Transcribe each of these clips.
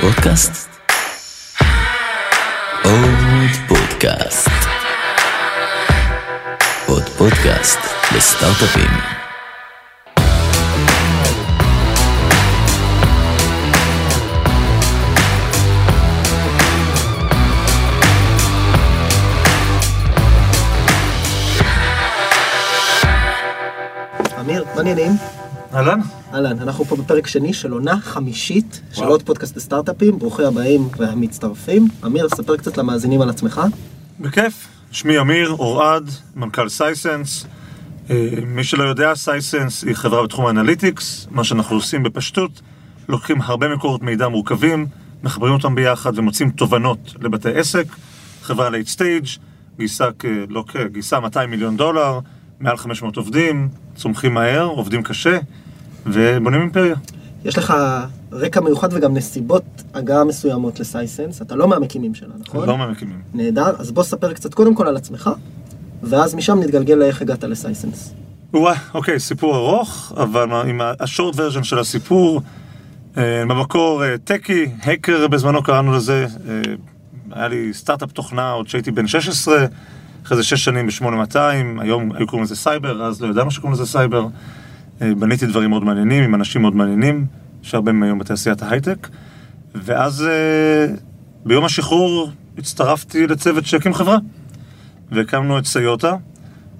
פודקאסט? עוד פודקאסט. עוד פודקאסט לסטארט-אפים. אמיר, מעניינים? אהלן? אהלן, אנחנו פה בפרק שני של עונה חמישית של. עוד פודקאסט לסטארט-אפים, ברוכים הבאים והמצטרפים. אמיר, ספר קצת למאזינים על עצמך. בכיף. שמי אמיר אורד, מנכ"ל Sisense. אה, מי שלא יודע, Sisense היא חברה בתחום ה analytics. מה שאנחנו עושים בפשטות, לוקחים הרבה מקורות מידע מורכבים, מחברים אותם ביחד ומוצאים תובנות לבתי עסק. חברה late stage, גייסה, לא. גייסה 200 מיליון דולר, מעל 500 עובדים, צומחים מהר, עובדים קשה, ובונים אימפריה. יש לך רקע מיוחד וגם נסיבות הגעה מסוימות לסייסנס, אתה לא מהמקימים שלה, נכון? לא מהמקימים. נהדר, אז בוא ספר קצת קודם כל על עצמך, ואז משם נתגלגל לאיך הגעת לסייסנס. וואי, אוקיי, סיפור ארוך, אבל עם השורט ורז'ן של הסיפור, אה, במקור אה, טקי, האקר בזמנו קראנו לזה, אה, היה לי סטארט-אפ תוכנה עוד כשהייתי בן 16, אחרי זה 6 שנים ב-8200, היום היו קוראים לזה סייבר, אז לא ידענו שקוראים לזה סייבר. אה, בניתי דברים מאוד מעניינים, עם אנשים מאוד מעניינים, שהרבה מהם היום בתעשיית ההייטק. ואז אה, ביום השחרור הצטרפתי לצוות שהקים חברה, והקמנו את סיוטה.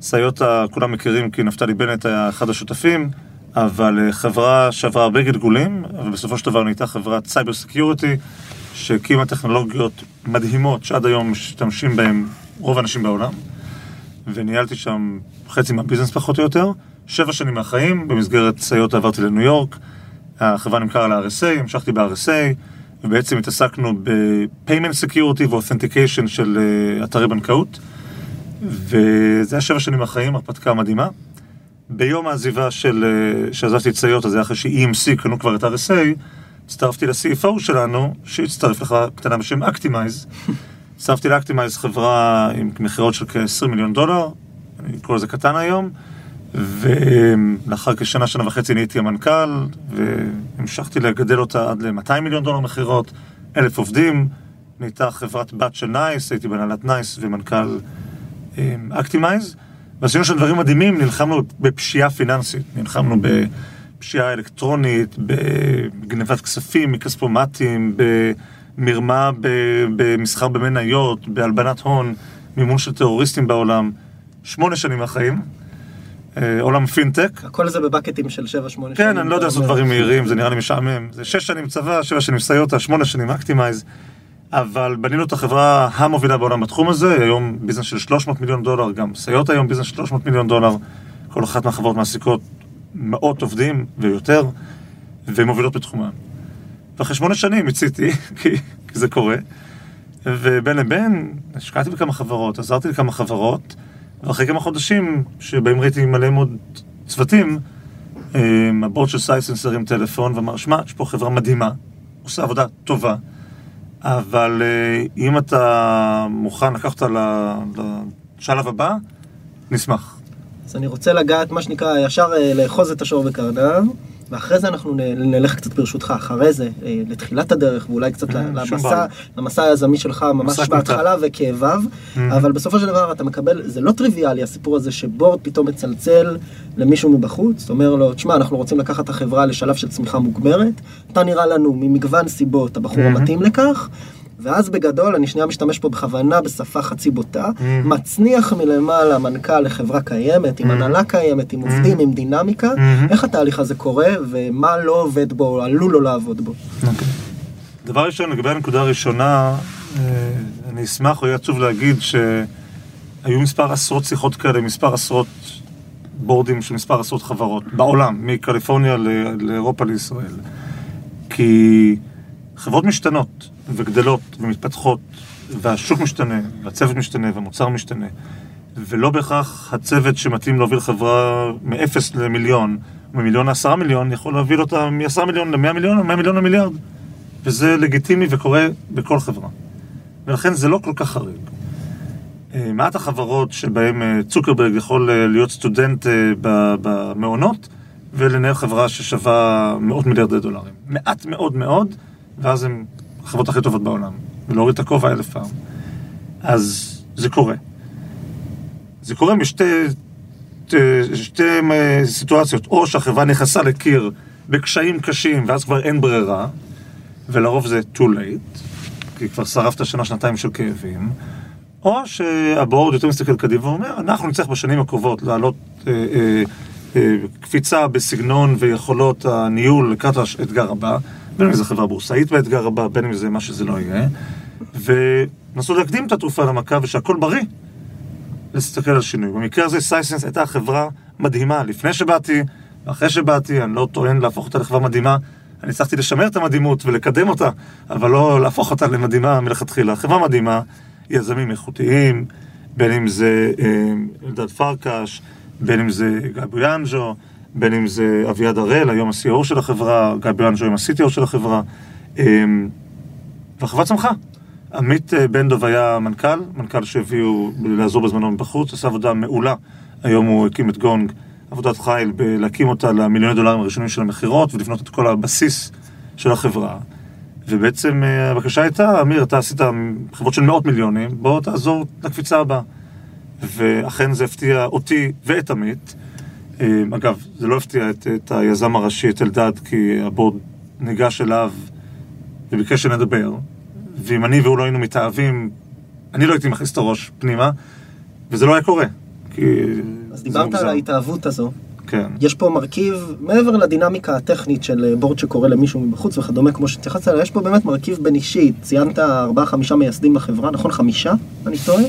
סיוטה, כולם מכירים כי נפתלי בנט היה אחד השותפים, אבל אה, חברה שעברה הרבה גלגולים, אבל בסופו של דבר נהייתה חברת cyber security, שהקימה טכנולוגיות מדהימות שעד היום משתמשים בהן רוב האנשים בעולם, וניהלתי שם חצי מהביזנס פחות או יותר. שבע שנים מהחיים, במסגרת סיוטה עברתי לניו יורק, החברה נמכרה ל-RSA, המשכתי ב-RSA, ובעצם התעסקנו ב-payment security ו-authentication של אה, אתרי בנקאות. וזה היה שבע שנים מהחיים, הרפתקה מדהימה. ביום העזיבה של, אה, שעזבתי את סיוטה, זה היה אחרי ש-EMC קנו כבר את RSA, הצטרפתי ל CFO שלנו, שהצטרף לחברה קטנה בשם Actimize. הצטרפתי ל Actimize, חברה עם מכירות של כ-20 מיליון דולר, אני קורא לזה קטן היום, ולאחר כשנה, שנה וחצי נהייתי המנכ"ל, והמשכתי לגדל אותה עד ל-200 מיליון דולר מכירות, אלף עובדים, נהייתה חברת בת של NICE, הייתי בהנהלת NICE ומנכ"ל Actimize, ועשינו שם דברים מדהימים, נלחמנו בפשיעה פיננסית, נלחמנו בפשיעה אלקטרונית, בגנבת כספים מכספומטים, במרמה במסחר במניות, בהלבנת הון, מימון של טרוריסטים בעולם, שמונה שנים מהחיים, אה, עולם פינטק. הכל זה ב bucket ים של 7-8 כן, אני לא יודע לעשות דברים מהירים, זה נראה לי משעמם. זה שש שנים צבא, שבע שנים סיוטה, שמונה שנים Actimize. אבל בנינו את החברה המובילה בעולם בתחום הזה, היום ביזנס של 300 מיליון דולר, גם סיוטה היום ביזנס של 300 מיליון דולר. כל אחת מהחברות מעסיקות מאות עובדים ויותר, ומובילות בתחומן. ואחרי שמונה שנים מיציתי, כי, כי זה קורה, ובין לבין השקעתי בכמה חברות, עזרתי לכמה חברות, ואחרי כמה חודשים, שבהם ראיתי מלא מאוד צוותים, אה, הבורד של סייסנס הרים טלפון ואמר, שמע, יש פה חברה מדהימה, עושה עבודה טובה, אבל אה, אם אתה מוכן לקחת לשלב הבא, נשמח. אז אני רוצה לגעת, מה שנקרא, ישר אה, לאחוז את השור בקרניו, ואחרי זה אנחנו נלך קצת ברשותך, אחרי זה, אה, לתחילת הדרך, ואולי קצת אה, למסע. למסע היזמי שלך, ממש בהתחלה וכאביו, אבל בסופו של דבר אתה מקבל, זה לא טריוויאלי הסיפור הזה שבורד פתאום מצלצל למישהו מבחוץ, אומר לו, תשמע, אנחנו רוצים לקחת את החברה לשלב של צמיחה מוגברת, אתה נראה לנו ממגוון סיבות הבחור המתאים לכך. ואז בגדול, אני שנייה משתמש פה בכוונה בשפה חצי בוטה, מצניח מלמעלה מנכ"ל לחברה קיימת, עם הנהלה קיימת, עם עובדים, עם דינמיקה, איך התהליך הזה קורה ומה לא עובד בו, או עלול לא לעבוד בו. דבר ראשון, לגבי הנקודה הראשונה, אה, אני אשמח או יהיה עצוב להגיד שהיו מספר עשרות שיחות כאלה, מספר עשרות בורדים של מספר עשרות חברות בעולם, מקליפורניה לאירופה לישראל. כי חברות משתנות וגדלות ומתפתחות, והשוק משתנה, והצוות משתנה, והמוצר משתנה, ולא בהכרח הצוות שמתאים להוביל חברה מ-0 למיליון, ממיליון לעשרה מיליון, יכול להוביל אותה מ-10 מיליון ל-100 מיליון או 100 מיליון למיליארד. וזה לגיטימי וקורה בכל חברה. ולכן זה לא כל כך חריג. אה, מעט החברות שבהן אה, צוקרברג יכול אה, להיות סטודנט במעונות ולנהל חברה ששווה מאות מיליארדי דולרים. מעט מאוד מאוד, ואז הם החברות הכי טובות בעולם, ולהוריד את הכובע אלף פעם. אז זה קורה. זה קורה משתי ת- שתי אה, סיטואציות, או שהחברה נכנסה לקיר בקשיים קשים, ואז כבר אין ברירה, ולרוב זה too late, כי כבר שרפת שנה, שנתיים של כאבים, או שהבורד יותר מסתכל קדימה ואומר, אנחנו נצטרך בשנים הקרובות להעלות אה, אה, אה, קפיצה בסגנון ויכולות הניהול לקראת האתגר הבא, בין אם זה חברה בורסאית באתגר הבא, בין אם זה מה שזה לא יהיה, ונסו להקדים את התרופה למכה ושהכול בריא. להסתכל על שינוי. במקרה הזה סייסנס הייתה חברה מדהימה לפני שבאתי, ואחרי שבאתי, אני לא טוען להפוך אותה לחברה מדהימה. אני הצלחתי לשמר את המדהימות ולקדם אותה, אבל לא להפוך אותה למדהימה מלכתחילה. חברה מדהימה, יזמים איכותיים, בין אם זה אה, אלדד פרקש, בין אם זה גבי אנג'ו, בין אם זה אביעד הראל, היום ה-CEO של החברה, גבי אנג'ו היום ה-CTO של החברה. אה, והחברה צמחה. עמית אה, בן דב היה מנכ"ל, מנכ"ל שהביאו לעזור בזמנו מבחוץ, עשה עבודה מעולה. היום הוא הקים את גונג, עבודת חיל, בלהקים אותה למיליוני דולרים הראשונים של המכירות ולבנות את כל הבסיס של החברה. ובעצם אה, הבקשה הייתה, אמיר, אתה עשית חברות של מאות מיליונים, בוא תעזור לקפיצה הבאה. ואכן זה הפתיע אותי ואת עמית. אה, אגב, זה לא הפתיע את, את היזם הראשי, את אלדד, כי הבורד ניגש אליו וביקש שנדבר. ואם אני והוא לא היינו מתאהבים, אני לא הייתי מכניס את הראש פנימה, וזה לא היה קורה. כי... אז דיברת מוגזם. על ההתאהבות הזו. כן. יש פה מרכיב, מעבר לדינמיקה הטכנית של אה, בורד שקורה למישהו מבחוץ וכדומה, כמו שהתייחסת אליה, יש פה באמת מרכיב בין אישי. ציינת ארבעה, חמישה מייסדים לחברה, נכון? חמישה? אני טועה?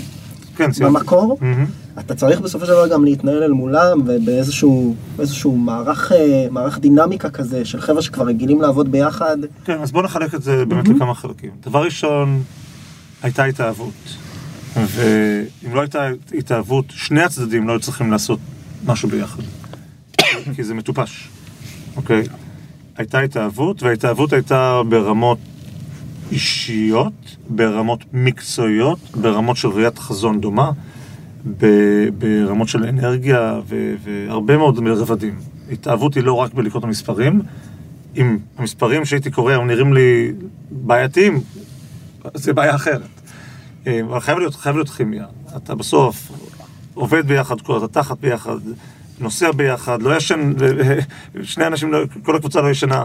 כן. במקור? מהמם. אתה צריך בסופו של דבר גם להתנהל אל מולם, ובאיזשהו באיזשהו מערך, אה, מערך דינמיקה כזה, של חבר'ה שכבר רגילים לעבוד ביחד. כן, אז בואו נחלק את זה באמת לכמה חלקים. דבר ראשון, הייתה התאהבות. ואם לא הייתה התאהבות, שני הצדדים לא היו צריכים לעשות משהו ביחד. כי זה מטופש, אוקיי? הייתה התאהבות, וההתאהבות הייתה ברמות אישיות, ברמות מקצועיות, ברמות של ראיית חזון דומה, ברמות של אנרגיה והרבה מאוד רבדים. התאהבות היא לא רק בלקרוא את המספרים, אם המספרים שהייתי קורא היו נראים לי בעייתיים, זה בעיה אחרת. אה, אבל חייב להיות, חייב להיות כימיה. אתה בסוף עובד ביחד, אתה תחת ביחד, נוסע ביחד, לא ישן, שני אנשים, לא, כל הקבוצה לא ישנה.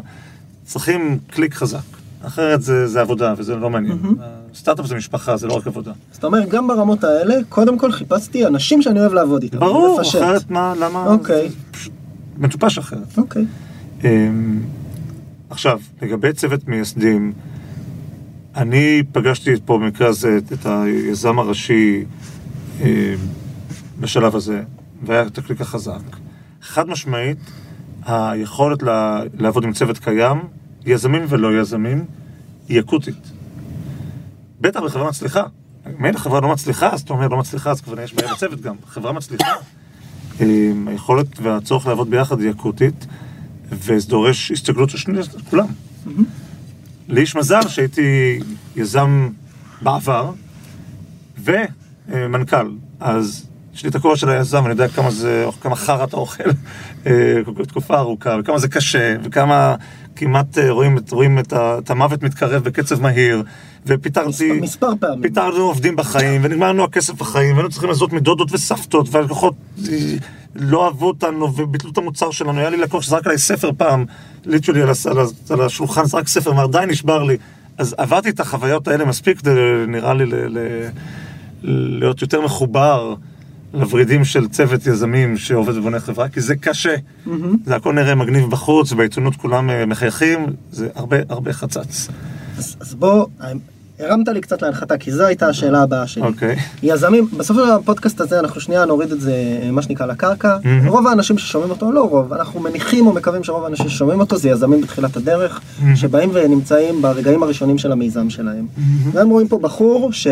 צריכים קליק חזק. אחרת זה, זה עבודה וזה לא מעניין. סטארט-אפ זה משפחה, זה לא רק עבודה. אז אתה אומר, גם ברמות האלה, קודם כל חיפשתי אנשים שאני אוהב לעבוד איתם. ברור, לפשט. אחרת מה, למה... אוקיי. פשוט מטופש אחרת. אוקיי. אמ, עכשיו, לגבי צוות מייסדים, אני פגשתי פה במקרה הזה את- היזם הראשי אמ, בשלב הזה, והיה את הקליק החזק. חד משמעית, היכולת לה- לעבוד עם צוות קיים, יזמים ולא יזמים, היא אקוטית. בטח בחברה מצליחה. מילא חברה לא מצליחה, אז אתה אומר לא מצליחה, אז כבר יש בעיה בצוות גם. חברה מצליחה, אמ, היכולת והצורך לעבוד ביחד היא אקוטית, וזה דורש הסתגלות של שני, כולם. לי יש מזל שהייתי יזם בעבר, ומנכ"ל, אז יש לי את הכובע של היזם, אני יודע כמה זה, כמה חרא אתה אוכל אה, תקופה ארוכה, וכמה זה קשה, וכמה כמעט אה, רואים, את- רואים את, ה, את המוות מתקרב בקצב מהיר, ופיטרתי... מספר- מספר פעמים. פיטרנו עובדים בחיים, ונגמר לנו הכסף בחיים, והיינו צריכים לעשות מדודות וסבתות, והלקוחות אה, לא אהבו אותנו וביטלו את המוצר שלנו. היה לי לקוח שזרק עליי ספר פעם, ליטרלי על, על, על השולחן, זרק ספר, אמר די נשבר לי. אז עברתי את החוויות האלה מספיק נראה לי ל, ל, להיות יותר מחובר לוורידים של צוות יזמים שעובד ובונה חברה, כי זה קשה. זה הכל נראה מגניב בחוץ, בעיתונות כולם אה, מחייכים, זה הרבה הרבה חצץ. אז, אז בוא, הרמת לי קצת להנחתה, כי זו הייתה השאלה הבאה שלי. אוקיי. יזמים, בסופו של דבר בפודקאסט הזה אנחנו שנייה נוריד את זה, מה שנקרא, לקרקע. מהמם. רוב האנשים ששומעים אותו, לא רוב, אנחנו מניחים או מקווים שרוב האנשים ששומעים אותו זה יזמים בתחילת הדרך, מהמם. שבאים ונמצאים ברגעים הראשונים של המיזם שלהם. והם רואים פה בחור ש...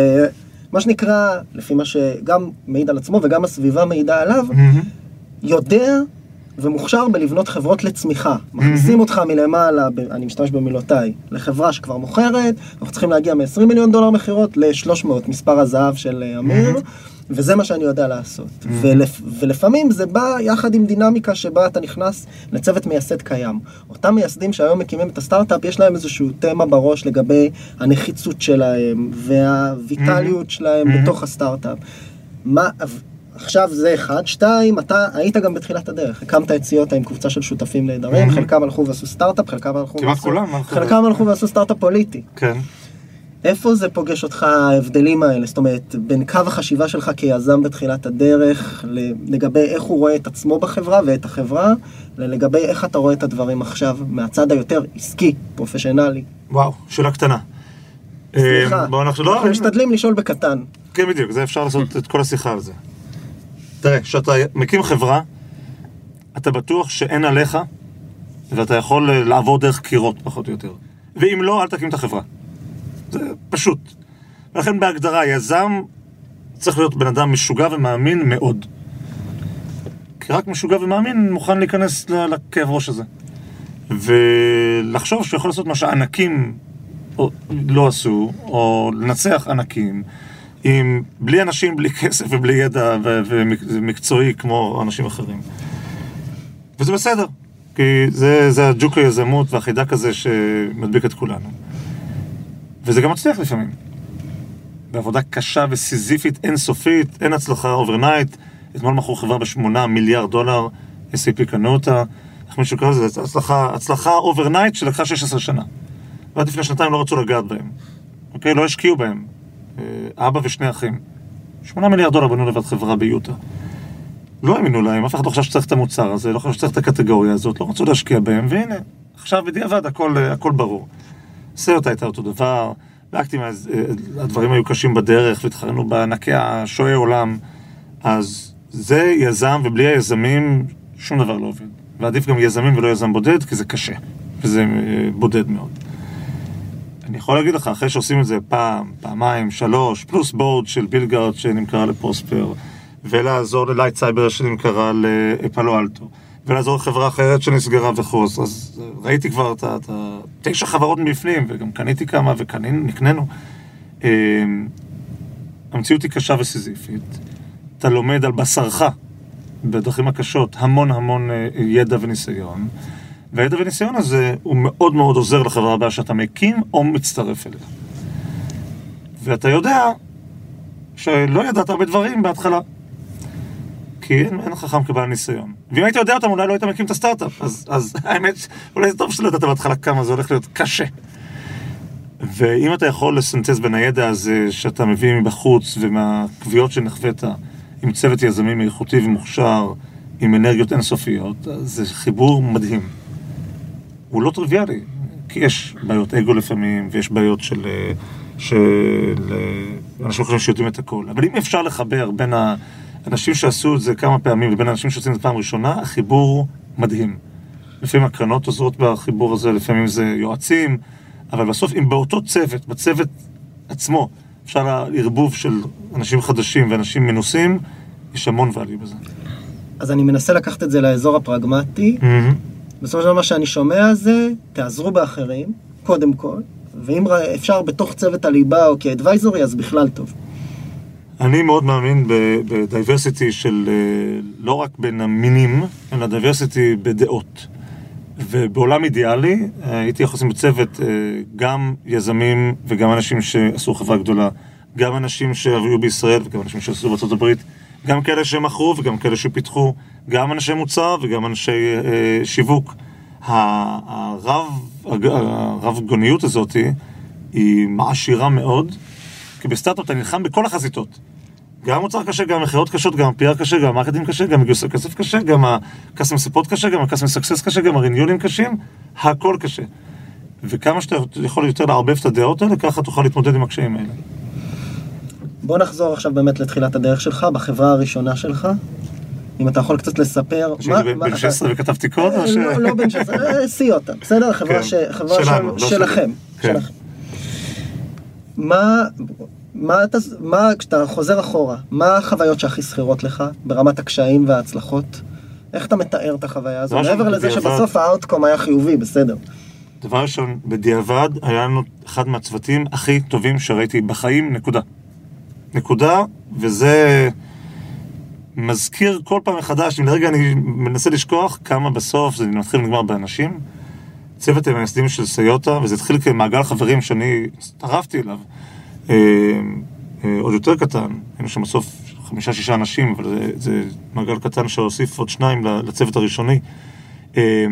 מה שנקרא, לפי מה שגם מעיד על עצמו וגם הסביבה מעידה עליו, יודע ומוכשר בלבנות חברות לצמיחה. מכניסים אותך מלמעלה, ב- אני משתמש במילותיי, לחברה שכבר מוכרת, אנחנו צריכים להגיע מ-20 מיליון דולר מכירות ל-300, מספר הזהב של אה, אמיר. וזה מה שאני יודע לעשות. ולפ... ולפעמים זה בא יחד עם דינמיקה שבה אתה נכנס לצוות מייסד קיים. אותם מייסדים שהיום מקימים את הסטארט-אפ, יש להם איזשהו תמה בראש לגבי הנחיצות שלהם והוויטליות שלהם בתוך הסטארט-אפ. מה... עכשיו זה אחד, שתיים, אתה היית גם בתחילת הדרך, הקמת את סיוטה עם קבוצה של שותפים נהדרים, חלקם הלכו ועשו סטארט-אפ, חלקם הלכו כמעט כולם הלכו. חלקם הלכו ועשו סטארט-אפ פוליטי. כן. איפה זה פוגש אותך ההבדלים האלה? זאת אומרת, בין קו החשיבה שלך כיזם בתחילת הדרך, לגבי איך הוא רואה את עצמו בחברה ואת החברה, לגבי איך אתה רואה את הדברים עכשיו, מהצד היותר עסקי, פרופשיונלי. וואו, שאלה קטנה. סליחה, אה, לא, אנחנו משתדלים לשאול בקטן. כן בדיוק, זה אפשר לעשות את כל השיחה על זה. תראה, כשאתה מקים חברה, אתה בטוח שאין עליך, ואתה יכול אה, לעבור דרך קירות, פחות או יותר. ואם לא, אל תקים את החברה. זה פשוט. ולכן בהגדרה, יזם צריך להיות בן אדם משוגע ומאמין מאוד. כי רק משוגע ומאמין מוכן להיכנס לכאב ראש הזה. ולחשוב שהוא יכול לעשות מה שענקים לא עשו, או לנצח ענקים, עם, בלי אנשים, בלי כסף ובלי ידע ומקצועי כמו אנשים אחרים. וזה בסדר, כי זה, זה הג'וק היזמות והחידק הזה שמדביק את כולנו. וזה גם מצליח לפעמים. בעבודה קשה וסיזיפית אינסופית, אין הצלחה overnight. אתמול מכרו חברה בשמונה מיליארד דולר, SAP קנו אותה. איך מישהו קרא לזה? הצלחה, הצלחה overnight שלקחה 16 שנה. ועד לפני שנתיים לא רצו לגעת בהם. אוקיי? לא השקיעו בהם. אה, אבא ושני אחים. שמונה מיליארד דולר בנו לבד חברה ביוטה. לא האמינו להם, אף אחד לא חשב שצריך את המוצר הזה, לא חשב שצריך את הקטגוריה הזאת, לא רצו להשקיע בהם, והנה, עכשיו בדיעבד הכל, אה, הכל ברור. סיוטה הייתה אותו דבר, ב Actimize אה, הדברים היו קשים בדרך, והתחרנו בענקי השועי עולם, אז זה יזם, ובלי היזמים שום דבר לא עובד. ועדיף גם יזמים ולא יזם בודד, כי זה קשה, וזה בודד מאוד. אני יכול להגיד לך, אחרי שעושים את זה פעם, פעמיים, שלוש, פלוס board של BillGuard שנמכרה ל Prosper, ולעזור ל LightCyber שנמכרה לפלו אלטו, ולעזור לחברה אחרת שנסגרה וחוז, אז ראיתי כבר את התשע חברות מבפנים, וגם קניתי כמה ונקנינו. המציאות היא קשה וסיזיפית. אתה לומד על בשרך, בדרכים הקשות, המון המון אה, ידע וניסיון. והידע וניסיון הזה הוא מאוד מאוד עוזר לחברה הבאה שאתה מקים או מצטרף אליה. ואתה יודע שלא ידעת הרבה דברים בהתחלה. כי אין, אין חכם כבעל ניסיון. ואם היית יודע אותם, אולי לא היית מקים את הסטארט-אפ. אז, אז האמת, אולי זה טוב שלא ידעת בהתחלה כמה זה הולך להיות קשה. ואם אתה יכול לסנטז בין הידע הזה שאתה מביא מבחוץ ומהקביעות שנחווית עם צוות יזמים איכותי ומוכשר, עם אנרגיות אינסופיות, זה חיבור מדהים. הוא לא טריוויאלי, כי יש בעיות אגו לפעמים, ויש בעיות של... אה, של אה, אנשים חושבים שיודעים את הכל. אבל אם אפשר לחבר בין האנשים שעשו את זה כמה פעמים לבין האנשים שעושים את זה פעם ראשונה, החיבור מדהים. לפעמים הקרנות עוזרות בחיבור הזה, לפעמים זה יועצים, אבל בסוף אם באותו צוות, בצוות עצמו, אפשר לערבוב של אנשים חדשים ואנשים מנוסים, יש המון value בזה. אז אני מנסה לקחת את זה לאזור הפרגמטי. בסופו של דבר מה שאני שומע זה, תעזרו באחרים, קודם כל, ואם אפשר בתוך צוות הליבה או כ advisory, אז בכלל טוב. אני מאוד מאמין ב diversity של אה, לא רק בין המינים, אלא diversity בדעות. ובעולם אידיאלי אה, הייתי יכול לשים בצוות אה, גם יזמים וגם אנשים שעשו חברה גדולה, גם אנשים שהיו בישראל וגם אנשים שעשו בארצות הברית, גם כאלה שמכרו וגם כאלה שפיתחו, גם אנשי מוצר וגם אנשי אה, שיווק. הרב, הרב גוניות הזאת היא מעשירה מאוד, כי בסטארט-אפ אתה נלחם בכל החזיתות. גם מוצר קשה, גם מכירות קשות, גם PR קשה, גם marketing קשה, גם גיוס כסף קשה, גם support קשה, גם success קשה, גם ה renewal ים קשים, הכל קשה. וכמה שאתה יכול יותר לערבב את הדעות האלה, ככה תוכל להתמודד עם הקשיים האלה. בוא נחזור עכשיו באמת לתחילת הדרך שלך, בחברה הראשונה שלך. אם אתה יכול קצת לספר... שהייתי בן- בן 16 וכתבתי קוד, או ש... לא, לא בן 16, אה, סיוטה, בסדר? חברה כן. ש- חברה לא. שלכם. כן. שלכם. מה, מה אתה, מה, כשאתה חוזר אחורה, מה החוויות שהכי שכירות לך ברמת הקשיים וההצלחות? איך אתה מתאר את החוויה הזו? מעבר לזה שבסוף האאוטקום היה חיובי, בסדר. דבר ראשון, בדיעבד היה לנו אחד מהצוותים הכי טובים שראיתי בחיים, נקודה. נקודה, וזה מזכיר כל פעם מחדש, אם לרגע אני מנסה לשכוח כמה בסוף זה מתחיל ונגמר באנשים. צוות המייסדים של סיוטה, וזה התחיל כמעגל חברים שאני הצטרפתי אליו, אה, אה, עוד יותר קטן, היינו שם בסוף חמישה-שישה אנשים, אבל זה, זה מעגל קטן שהוסיף עוד שניים לצוות הראשוני. אה,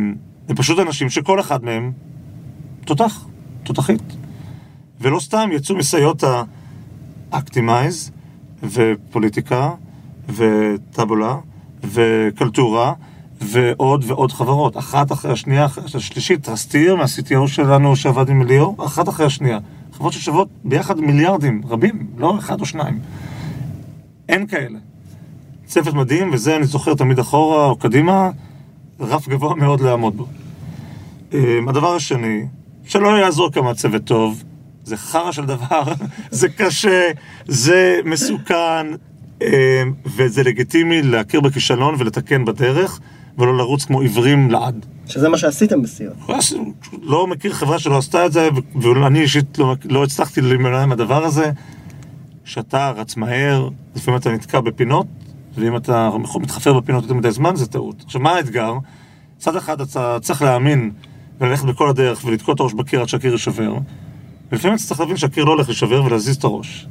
זה פשוט אנשים שכל אחד מהם תותח, תותחית. ולא סתם יצאו מ Cyota Actimize, ופוליטיקה, ו Taboola, ו Kaltura, ועוד ועוד חברות. אחת אחרי השנייה, אחרי השלישית, Trusteer מה-CTO שלנו שעבד עם ליאור, אחת אחרי השנייה. חברות ששוות ביחד מיליארדים, רבים, לא אחד או שניים. אין כאלה. צוות מדהים, וזה אני זוכר תמיד אחורה או קדימה, רף גבוה מאוד לעמוד בו. אמ, הדבר השני, שלא יעזור כמה צוות טוב, זה חרא של דבר, זה קשה, זה מסוכן, אמ, וזה לגיטימי להכיר בכישלון ולתקן בדרך, ולא לרוץ כמו עיוורים לעד. שזה מה שעשיתם בסיום. לא מכיר חברה שלא עשתה את זה, ואני אישית לא, לא הצלחתי להימנע מהדבר הזה. כשאתה רץ מהר, לפעמים אתה נתקע בפינות, ואם אתה מתחפר בפינות יותר מדי זמן, זה טעות. עכשיו, מה האתגר? מצד אחד אתה צריך להאמין וללכת בכל הדרך ולתקוע את הראש בקיר עד שהקיר יישבר, ולפעמים צריך להבין שהקיר לא הולך להישבר ולהזיז את הראש.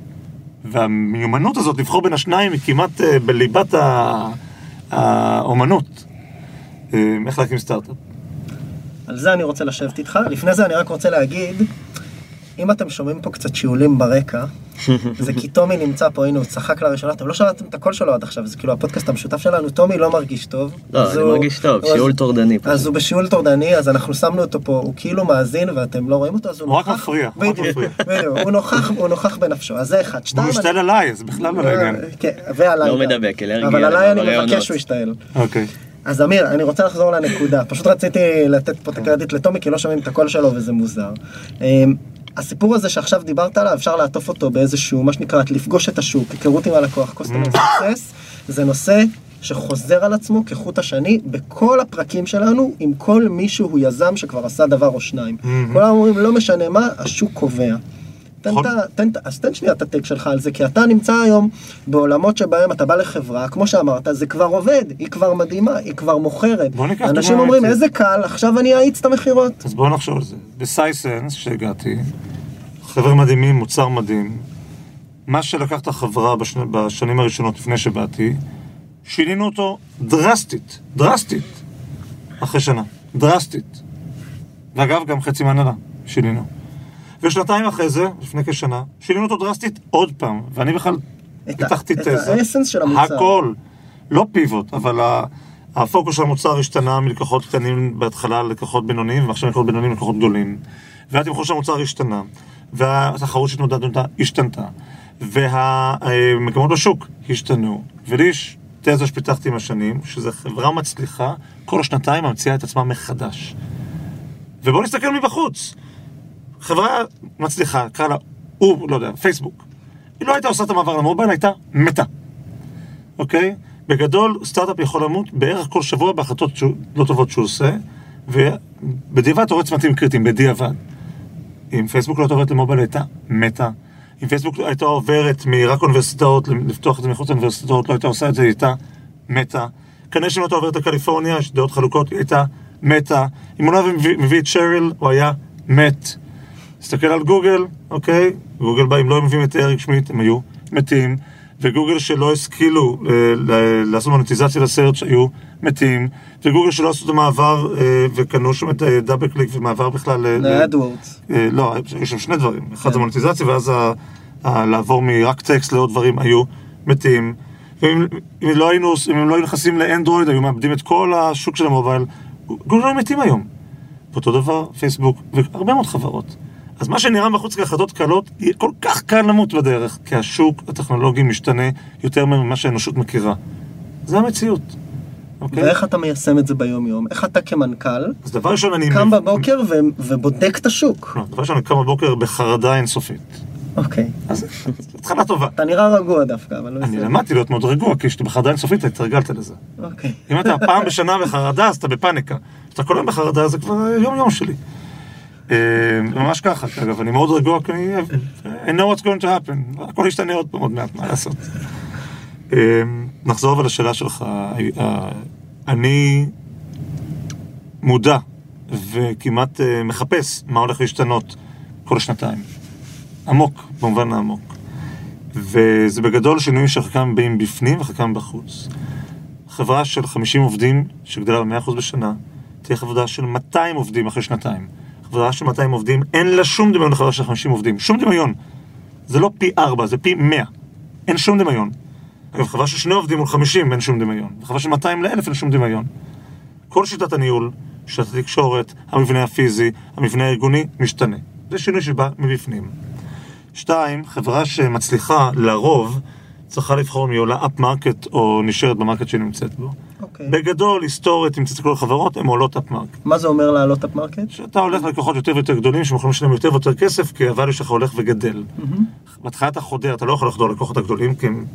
והמיומנות הזאת לבחור בין השניים היא כמעט אה, בליבת האומנות. אה, איך להקים סטארט-אפ. על זה אני רוצה לשבת איתך. לפני זה אני רק רוצה להגיד, אם אתם שומעים פה קצת שיעולים ברקע, זה כי טומי נמצא פה, הנה הוא צחק לראשונה, אתם לא שמעתם את הקול שלו עד עכשיו, זה כאילו הפודקאסט המשותף שלנו, טומי לא מרגיש טוב. לא, אז אני הוא- מרגיש טוב, אז- שיעול טורדני. פשוט. אז הוא בשיעול טורדני, אז אנחנו שמנו אותו פה, הוא כאילו מאזין ואתם לא רואים אותו, אז הוא הוא רק נוכח. מפריע, הוא רק מפריע. בדיוק, הוא נוכח, הוא נוכח בנפשו, אז זה אחד. הוא שתיים, משתעל עליי, זה בכלל לא לעניין. כן, ועליי. לא. מדבק, אלרגיה אבל עליי אני. מבקש שהוא ישתעל. אוקיי. אז אמיר, אני רוצה לחזור לנקודה. פשוט רציתי לתת פה את הקרדיט לטומי, כי לא שומעים את הקול שלו וזה מוזר. הסיפור הזה שעכשיו דיברת עליו, אפשר לעטוף אותו באיזשהו, מה שנקרא, לפגוש את השוק, היכרות עם הלקוח, customer success, זה נושא שחוזר על עצמו כחוט השני בכל הפרקים שלנו, עם כל מישהו הוא יזם שכבר עשה דבר או שניים. כולם אומרים, לא משנה מה, השוק קובע. תן נכון. את ה- תן את ה- אז תן שנייה את הטייק שלך על זה, כי אתה נמצא היום בעולמות שבהם אתה בא לחברה, כמו שאמרת, זה כבר עובד, היא כבר מדהימה, היא כבר מוכרת. בוא ניקח אנשים אומרים. איזה קל, עכשיו אני אאיץ את המכירות. אז בואו נחשוב על זה. בסייסנס, שהגעתי, חבר'ה מדהימים, מוצר מדהים. מה שלקח את החברה בשני, בשנים הראשונות לפני שבאתי, שינינו אותו דרסטית, דרסטית, אחרי שנה, דרסטית. ואגב, גם חצי מהנהלה שינינו. ושנתיים אחרי זה, לפני כשנה, שינינו אותו דרסטית עוד פעם, ואני בכלל את פיתחתי את תזה. האסנס של המוצר. הכל. לא פיבוט, אבל ה- הפוקוס של המוצר השתנה מלקוחות קטנים בהתחלה ללקוחות בינוניים, ועכשיו לקוחות בינוניים ללקוחות גדולים. והתמחור של המוצר השתנה, והתחרות שהתמודדנו איתה השתנתה, והמקומות בשוק השתנו. ולי יש תזה שפיתחתי עם השנים, שזו חברה מצליחה, כל שנתיים ממציאה את עצמה מחדש. ובואו נסתכל מבחוץ. חברה מצליחה, קרא לה, הוא, לא יודע, פייסבוק. היא לא הייתה עושה את המעבר למובייל, הייתה מתה. אוקיי? בגדול, סטארט-אפ יכול למות בערך כל שבוע בהחלטות לא טובות שהוא עושה, ובדיעבד אתה רואה צמתים קריטיים, בדיעבד. אם פייסבוק לא עוברת למובייל, הייתה מתה. אם פייסבוק הייתה עוברת מרק אוניברסיטאות, לפתוח את זה מחוץ לאוניברסיטאות, לא הייתה עושה את זה, הייתה מתה. כנראה שאם לא הייתה עוברת לקליפורניה, יש דעות חלוקות, היא הייתה מתה. אם הוא לא היה מביא את שריל, הוא היה מת. תסתכל על גוגל, אוקיי? גוגל בא, אם לא היו מביאים את אריק שמיט, הם היו מתים. וגוגל שלא השכילו אה, לעשות מוניטיזציה ל search היו מתים. וגוגל שלא עשו את המעבר אה, וקנו שם את DoubleClick ומעבר בכלל ל AdWords. אה, לא, יש שם שני דברים. אחד. זה מוניטיזציה, ואז ה- ה- לעבור מרק טקסט לעוד דברים היו מתים. ואם אם לא היינו, אם הם לא היו נכנסים לאנדרואיד, היו מאבדים את כל השוק של המובייל. גוגל היו מתים היום. ואותו דבר, פייסבוק, והרבה מאוד חברות. אז מה שנראה מחוץ להחלטות קלות, יהיה כל כך קל למות בדרך, כי השוק הטכנולוגי משתנה יותר ממה שהאנושות מכירה. זה המציאות. אוקיי? ואיך אתה מיישם את זה ביום יום? איך אתה כמנכ"ל אז דבר ראשון, אני... קם בבוקר ו- ובודק את השוק? לא, דבר ראשון, אני קם בבוקר בחרדה אינסופית. אוקיי. אז התחלה טובה. אתה נראה רגוע דווקא, אבל לא אני בסדר. למדתי להיות מאוד רגוע, כי כשאתה בחרדה אינסופית, אתה התרגלת לזה. אוקיי. אם אתה פעם בשנה בחרדה, אז אתה בפאניקה. כשאתה כל היום בחרדה, זה כבר יום-יום שלי. אה, ממש ככה, אגב, אני מאוד רגוע, כי אני... I know what's going to happen. הכל ישתנה עוד פעם עוד מעט, מה לעשות. אה, נחזור אבל לשאלה שלך. אה, אני מודע וכמעט מחפש מה הולך להשתנות כל שנתיים. עמוק, במובן העמוק. וזה בגדול שינויים שחלקם באים בפנים וחלקם בחוץ. חברה של 50 עובדים שגדלה ב-100% בשנה, תהיה חברה של 200 עובדים אחרי שנתיים. חברה של 200 עובדים, אין לה שום דמיון לחברה של 50 עובדים. שום דמיון. זה לא פי 4, זה פי 100. אין שום דמיון. אגב, חברה של שני עובדים מול 50 אין שום דמיון. וחברה של 200 ל-1000 אין שום דמיון. כל שיטת הניהול, שיטת התקשורת, המבנה הפיזי, המבנה הארגוני, משתנה. זה שינוי שבא מבפנים. שתיים, חברה שמצליחה לרוב צריכה לבחור אם היא עולה upmarket או נשארת ב market שהיא נמצאת בו. אוקיי. בגדול, היסטורית, אם תסתכלו על חברות, הן עולות upmarket. מה זה אומר לעלות upmarket? שאתה הולך ללקוחות יותר ויותר גדולים, שהם יכולים לשלם יותר ויותר כסף, כי ה-value שלך הולך וגדל. בהתחלה אתה חודר, אתה לא יכול לחדור ללקוחות הגדולים, כי הם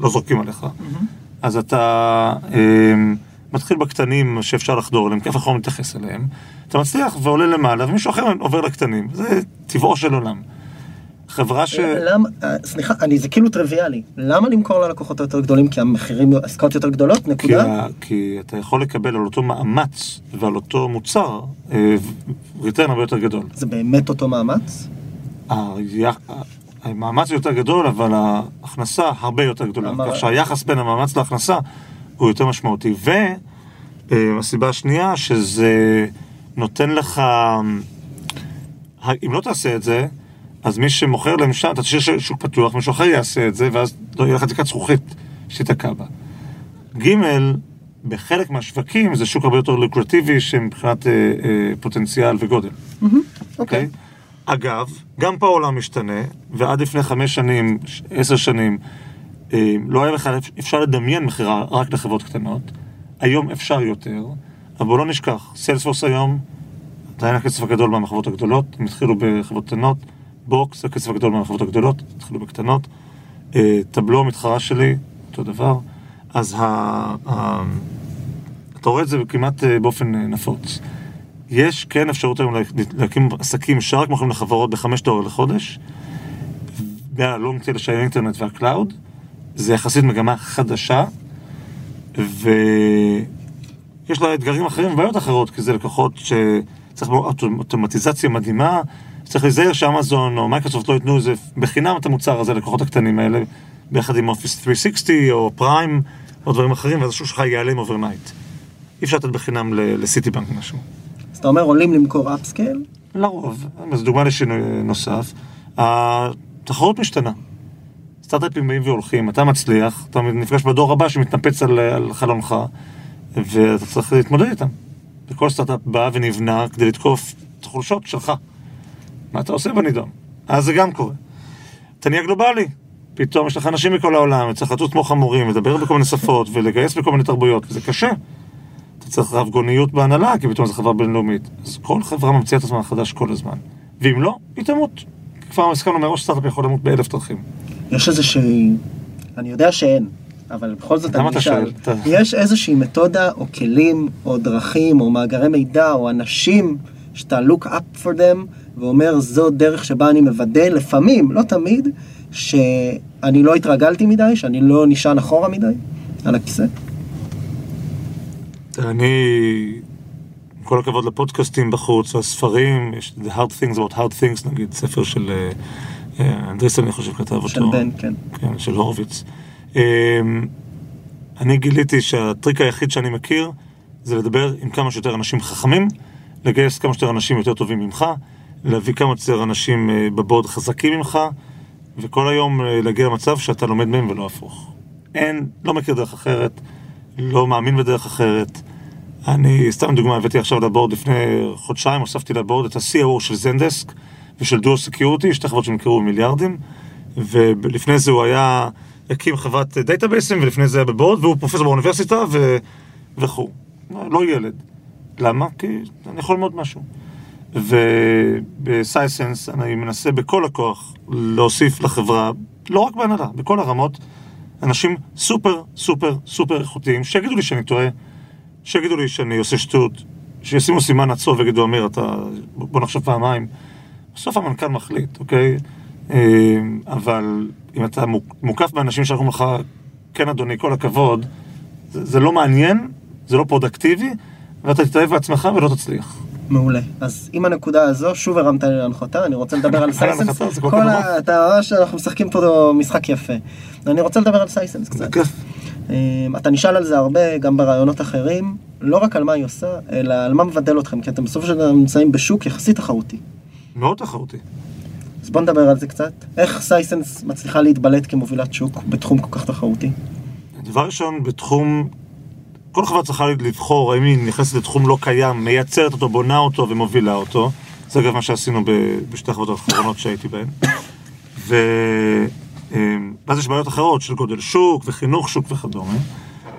לא זורקים עליך. אז אתה אה, מתחיל בקטנים שאפשר לחדור אליהם, כי אף אחד לא מתייחס אליהם. אתה מצליח ועולה למעלה, ומישהו אחר עובר לקטנים. זה טבעו של עולם. חברה ש... למה, אה, סליחה, אני, זה כאילו טריוויאלי. למה למכור ללקוחות היותר גדולים? כי המחירים, עסקאות יותר גדולות? כי, נקודה? ה- כי אתה יכול לקבל על אותו מאמץ ועל אותו מוצר אה, ריטרן הרבה יותר גדול. זה באמת אותו מאמץ? המאמץ יותר גדול, אבל ההכנסה הרבה יותר גדולה. אמר- כך שהיחס בין המאמץ להכנסה הוא יותר משמעותי. והסיבה השנייה, שזה נותן לך... אם לא תעשה את זה, אז מי שמוכר להם שם, אתה תשאיר שוק פתוח, מישהו אחר יעשה את זה, ואז לא יהיה לך תקרת זכוכית שתיתקע בה. ג', בחלק מהשווקים זה שוק הרבה יותר לוקרטיבי שמבחינת אה, אה, פוטנציאל וגודל. אוקיי? אגב, גם פה העולם משתנה, ועד לפני חמש שנים, עשר שנים, אה, לא היה בכלל אפשר לדמיין מכירה רק לחברות קטנות. היום אפשר יותר, אבל בואו לא נשכח, Salesforce היום, עדיין הכסף הגדול מהחברות הגדולות, הם התחילו בחברות קטנות, Box הכסף הגדול מהחברות הגדולות, התחילו בקטנות, אה, Tableau המתחרה שלי, אותו דבר, אז ה... אתה רואה את זה כמעט אה, באופן אה, נפוץ. יש כן אפשרות היום לה- להקים עסקים שרק מוכרים לחברות בחמש דולר לחודש, וה long tail של האינטרנט וה cloud, זה יחסית מגמה חדשה, ויש לה אתגרים אחרים ובעיות אחרות, כי זה לקוחות שצריך אוטומ- אוטומטיזציה מדהימה, צריך להיזהר שאמזון או מייקרוסופט לא ייתנו איזה בחינם את המוצר הזה ללקוחות הקטנים האלה, ביחד עם Office 360 או Prime או דברים אחרים, ואז השוק שלך ייעלם overnight. אי אפשר לתת בחינם לסיטי בנק משהו. אז אתה אומר עולים למכור upscale? לרוב, זו דוגמה לשינוי נוסף. התחרות משתנה. סטארט-אפים באים והולכים, אתה מצליח, אתה נפגש בדור הבא שמתנפץ על, על חלונך, ואתה צריך להתמודד איתם. וכל סטארט-אפ בא ונבנה כדי לתקוף את החולשות שלך. מה אתה עושה בנידון? אז זה גם קורה. אתה נהיה גלובלי. פתאום יש לך אנשים מכל העולם, וצריך לטוס כמו חמורים, לדבר בכל מיני שפות, ולגייס בכל מיני תרבויות, וזה קשה. אתה צריך רב גוניות בהנהלה, כי פתאום זו חברה בינלאומית. אז כל חברה ממציאה את עצמה מחדש כל הזמן. ואם לא, היא תמות. כבר הסכמנו מראש סטארט-אפ יכול למות באלף דרכים. יש איזושהי... אני יודע שאין, אבל בכל זאת אני אשאל. יש איזושהי מתודה או כלים או דרכים או מאגרי מידע או אנשים שאתה look up for them ואומר זו דרך שבה אני מוודא לפעמים, לא תמיד, שאני לא התרגלתי מדי, שאני לא נשען אחורה מדי על הכיסא. אני, עם כל הכבוד לפודקאסטים בחוץ, הספרים, יש The Hard Things about Hard Things, נגיד, ספר של אה, אה, אנדריסן, אני חושב, כתב אותו. של בן, כן. כן, של הורוביץ. אמ, אני גיליתי שהטריק היחיד שאני מכיר זה לדבר עם כמה שיותר אנשים חכמים, לגייס כמה שיותר אנשים יותר טובים ממך, להביא כמה שיותר אנשים אה, בבורד חזקים ממך, וכל היום אה, להגיע למצב שאתה לומד מהם ולא הפוך. אין, לא מכיר דרך אחרת, לא מאמין בדרך אחרת. אני, סתם דוגמה, הבאתי עכשיו ל board לפני חודשיים, הוספתי ל board את ה-CAO של Zendesk ושל Duo Security, שתי חברות שנמכרו במיליארדים, ולפני זה הוא היה, הקים חברת database ים, ולפני זה היה ב board, והוא פרופסור באוניברסיטה ו... וכו'. לא ילד. למה? כי אני יכול ללמוד משהו. ובסייסנס אני מנסה בכל הכוח להוסיף לחברה, לא רק בהנהלה, בכל הרמות, אנשים סופר סופר סופר איכותיים, שיגידו לי שאני טועה, שיגידו לי שאני עושה שטות, שישימו סימן עצוב ויגידו, אמיר, אתה... בוא נחשוב פעמיים. בסוף המנכ"ל מחליט, אוקיי? אה, אבל אם אתה מוק- מוקף באנשים שאומרים לך, כן אדוני, כל הכבוד, זה, זה לא מעניין, זה לא פרודקטיבי, ואתה תתאהב בעצמך ולא תצליח. מעולה. אז עם הנקודה הזו, שוב הרמת לי להנחתה, אני רוצה לדבר על סייסנס. זה כל ה... אתה רואה שאנחנו משחקים פה משחק יפה. אני רוצה לדבר על סייסנס קצת. אמ, אתה נשאל על זה הרבה, גם ברעיונות אחרים, לא רק על מה היא עושה, אלא על מה מבדל אתכם, כי אתם בסופו של דבר נמצאים בשוק יחסית תחרותי. מאוד תחרותי. אז בוא נדבר על זה קצת. איך סייסנס מצליחה להתבלט כמובילת שוק בתחום כל כך תחרותי? דבר ראשון, בתחום, כל חברה צריכה לבחור האם היא נכנסת לתחום לא קיים, מייצרת אותו, בונה אותו ומובילה אותו. זה אגב מה שעשינו בשתי החברות האחרונות שהייתי בהן. ו... אמ, ואז יש בעיות אחרות של גודל שוק וחינוך שוק וכדומה.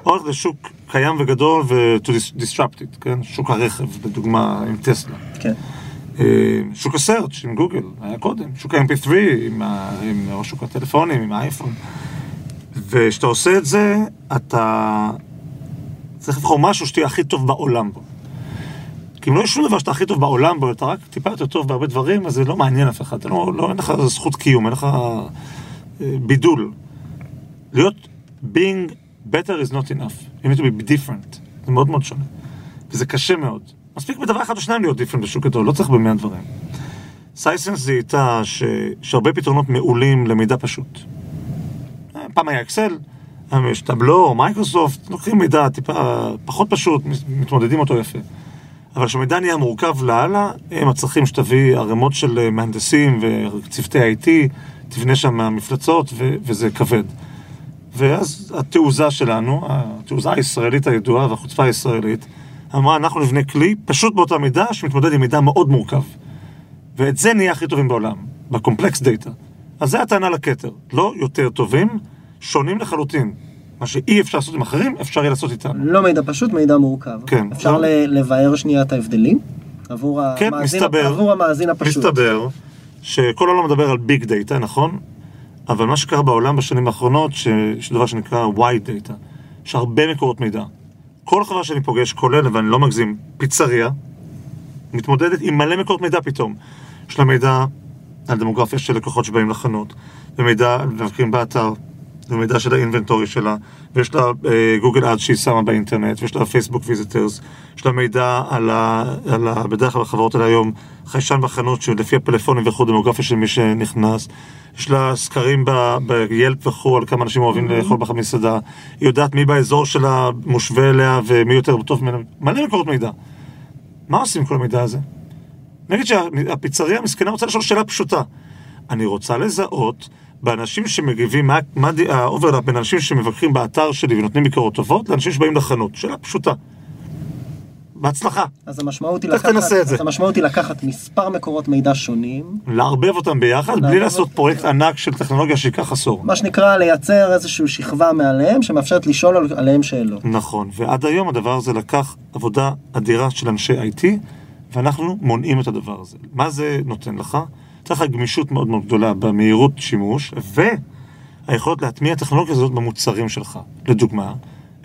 או ללכת לשוק קיים וגדול ו- to dis- disrupt it, כן? שוק הרכב, לדוגמה, עם טסלה. כן. אה, שוק הסרצ' עם גוגל, היה קודם, שוק ה-MP3 עם, ה- עם שוק הטלפונים, עם האייפון. וכשאתה עושה את זה, אתה צריך לבחור משהו שתהיה הכי טוב בעולם בו. כי אם לא יש שום דבר שאתה הכי טוב בעולם בו, אתה רק טיפה יותר טוב בהרבה דברים, אז זה לא מעניין אף אחד. לא, לא, אין לך זכות קיום, אין לך אה, בידול. להיות being better is not enough. You need to be different. זה מאוד מאוד שונה. וזה קשה מאוד. מספיק בדבר אחד או שניים להיות different בשוק גדול, לא צריך במאה דברים. סייסנס זיהתה שיש הרבה פתרונות מעולים למידע פשוט. אה, פעם היה Excel, היום יש Tableau, מייקרוסופט, לוקחים מידע טיפה פחות פשוט, מתמודדים אותו יפה. אבל כשמידע נהיה מורכב לאללה, הם הצרכים שתביא ערימות של אה, מהנדסים וצוותי IT, תבנה שם מפלצות ו- וזה כבד. ואז התעוזה שלנו, התעוזה הישראלית הידועה והחוצפה הישראלית, אמרה, אנחנו נבנה כלי פשוט באותה מידה שמתמודד עם מידע מאוד מורכב. ואת זה נהיה הכי טובים בעולם, בקומפלקס דאטה. אז זה הטענה לכתר. לא יותר טובים, שונים לחלוטין. מה שאי אפשר לעשות עם אחרים, אפשר יהיה לעשות איתם. לא מידע פשוט, מידע מורכב. כן. אפשר ל- לבאר שנייה את ההבדלים? עבור כן, המאזין, מסתבר, עבור המאזין הפשוט. מסתבר שכל העולם מדבר על ביג דאטה, נכון? אבל מה שקרה בעולם בשנים האחרונות, שיש דבר שנקרא wide data, יש הרבה מקורות מידע. כל חברה שאני פוגש, כולל, ואני לא מגזים, פיצריה, מתמודדת עם מלא מקורות מידע פתאום. יש לה מידע על דמוגרפיה של לקוחות שבאים לחנות, ומידע על מבקרים באתר, ומידע של ה inventory שלה, ויש לה Google Ad שהיא שמה באינטרנט, ויש לה פייסבוק visitors, יש לה מידע על ה... על ה בדרך כלל החברות האלה היום, חיישן בחנות שלפי הפלאפונים וכו', דמוגרפיה של מי שנכנס, יש לה סקרים ב Yelp וכו', על כמה אנשים אוהבים לאכול במסעדה, היא יודעת מי באזור שלה מושווה אליה ומי יותר טוב ממנה, מלא מקורות מידע. מה עושים עם כל המידע הזה? נגיד שהפיצריה המסכנה רוצה לשאול שאלה פשוטה. אני רוצה לזהות באנשים שמגיבים, מה, מה ה overlap בין אנשים שמבקרים באתר שלי ונותנים ביקורות טובות לאנשים שבאים לחנות. שאלה פשוטה. בהצלחה. אז המשמעות היא לקחת, תנסה את זה? אז המשמעות היא לקחת מספר מקורות מידע שונים, לערבב אותם ביחד, בלי לעשות. פרויקט ענק של טכנולוגיה שייקח עשור. מה שנקרא לייצר איזושהי שכבה מעליהם שמאפשרת לשאול על- עליהם שאלות. נכון, ועד היום הדבר הזה לקח עבודה אדירה של אנשי IT, ואנחנו מונעים את הדבר הזה. מה זה נותן לך? נותן לך גמישות מאוד מאוד גדולה במהירות שימוש, והיכולת להטמיע טכנולוגיה הזאת במוצרים שלך. לדוגמה,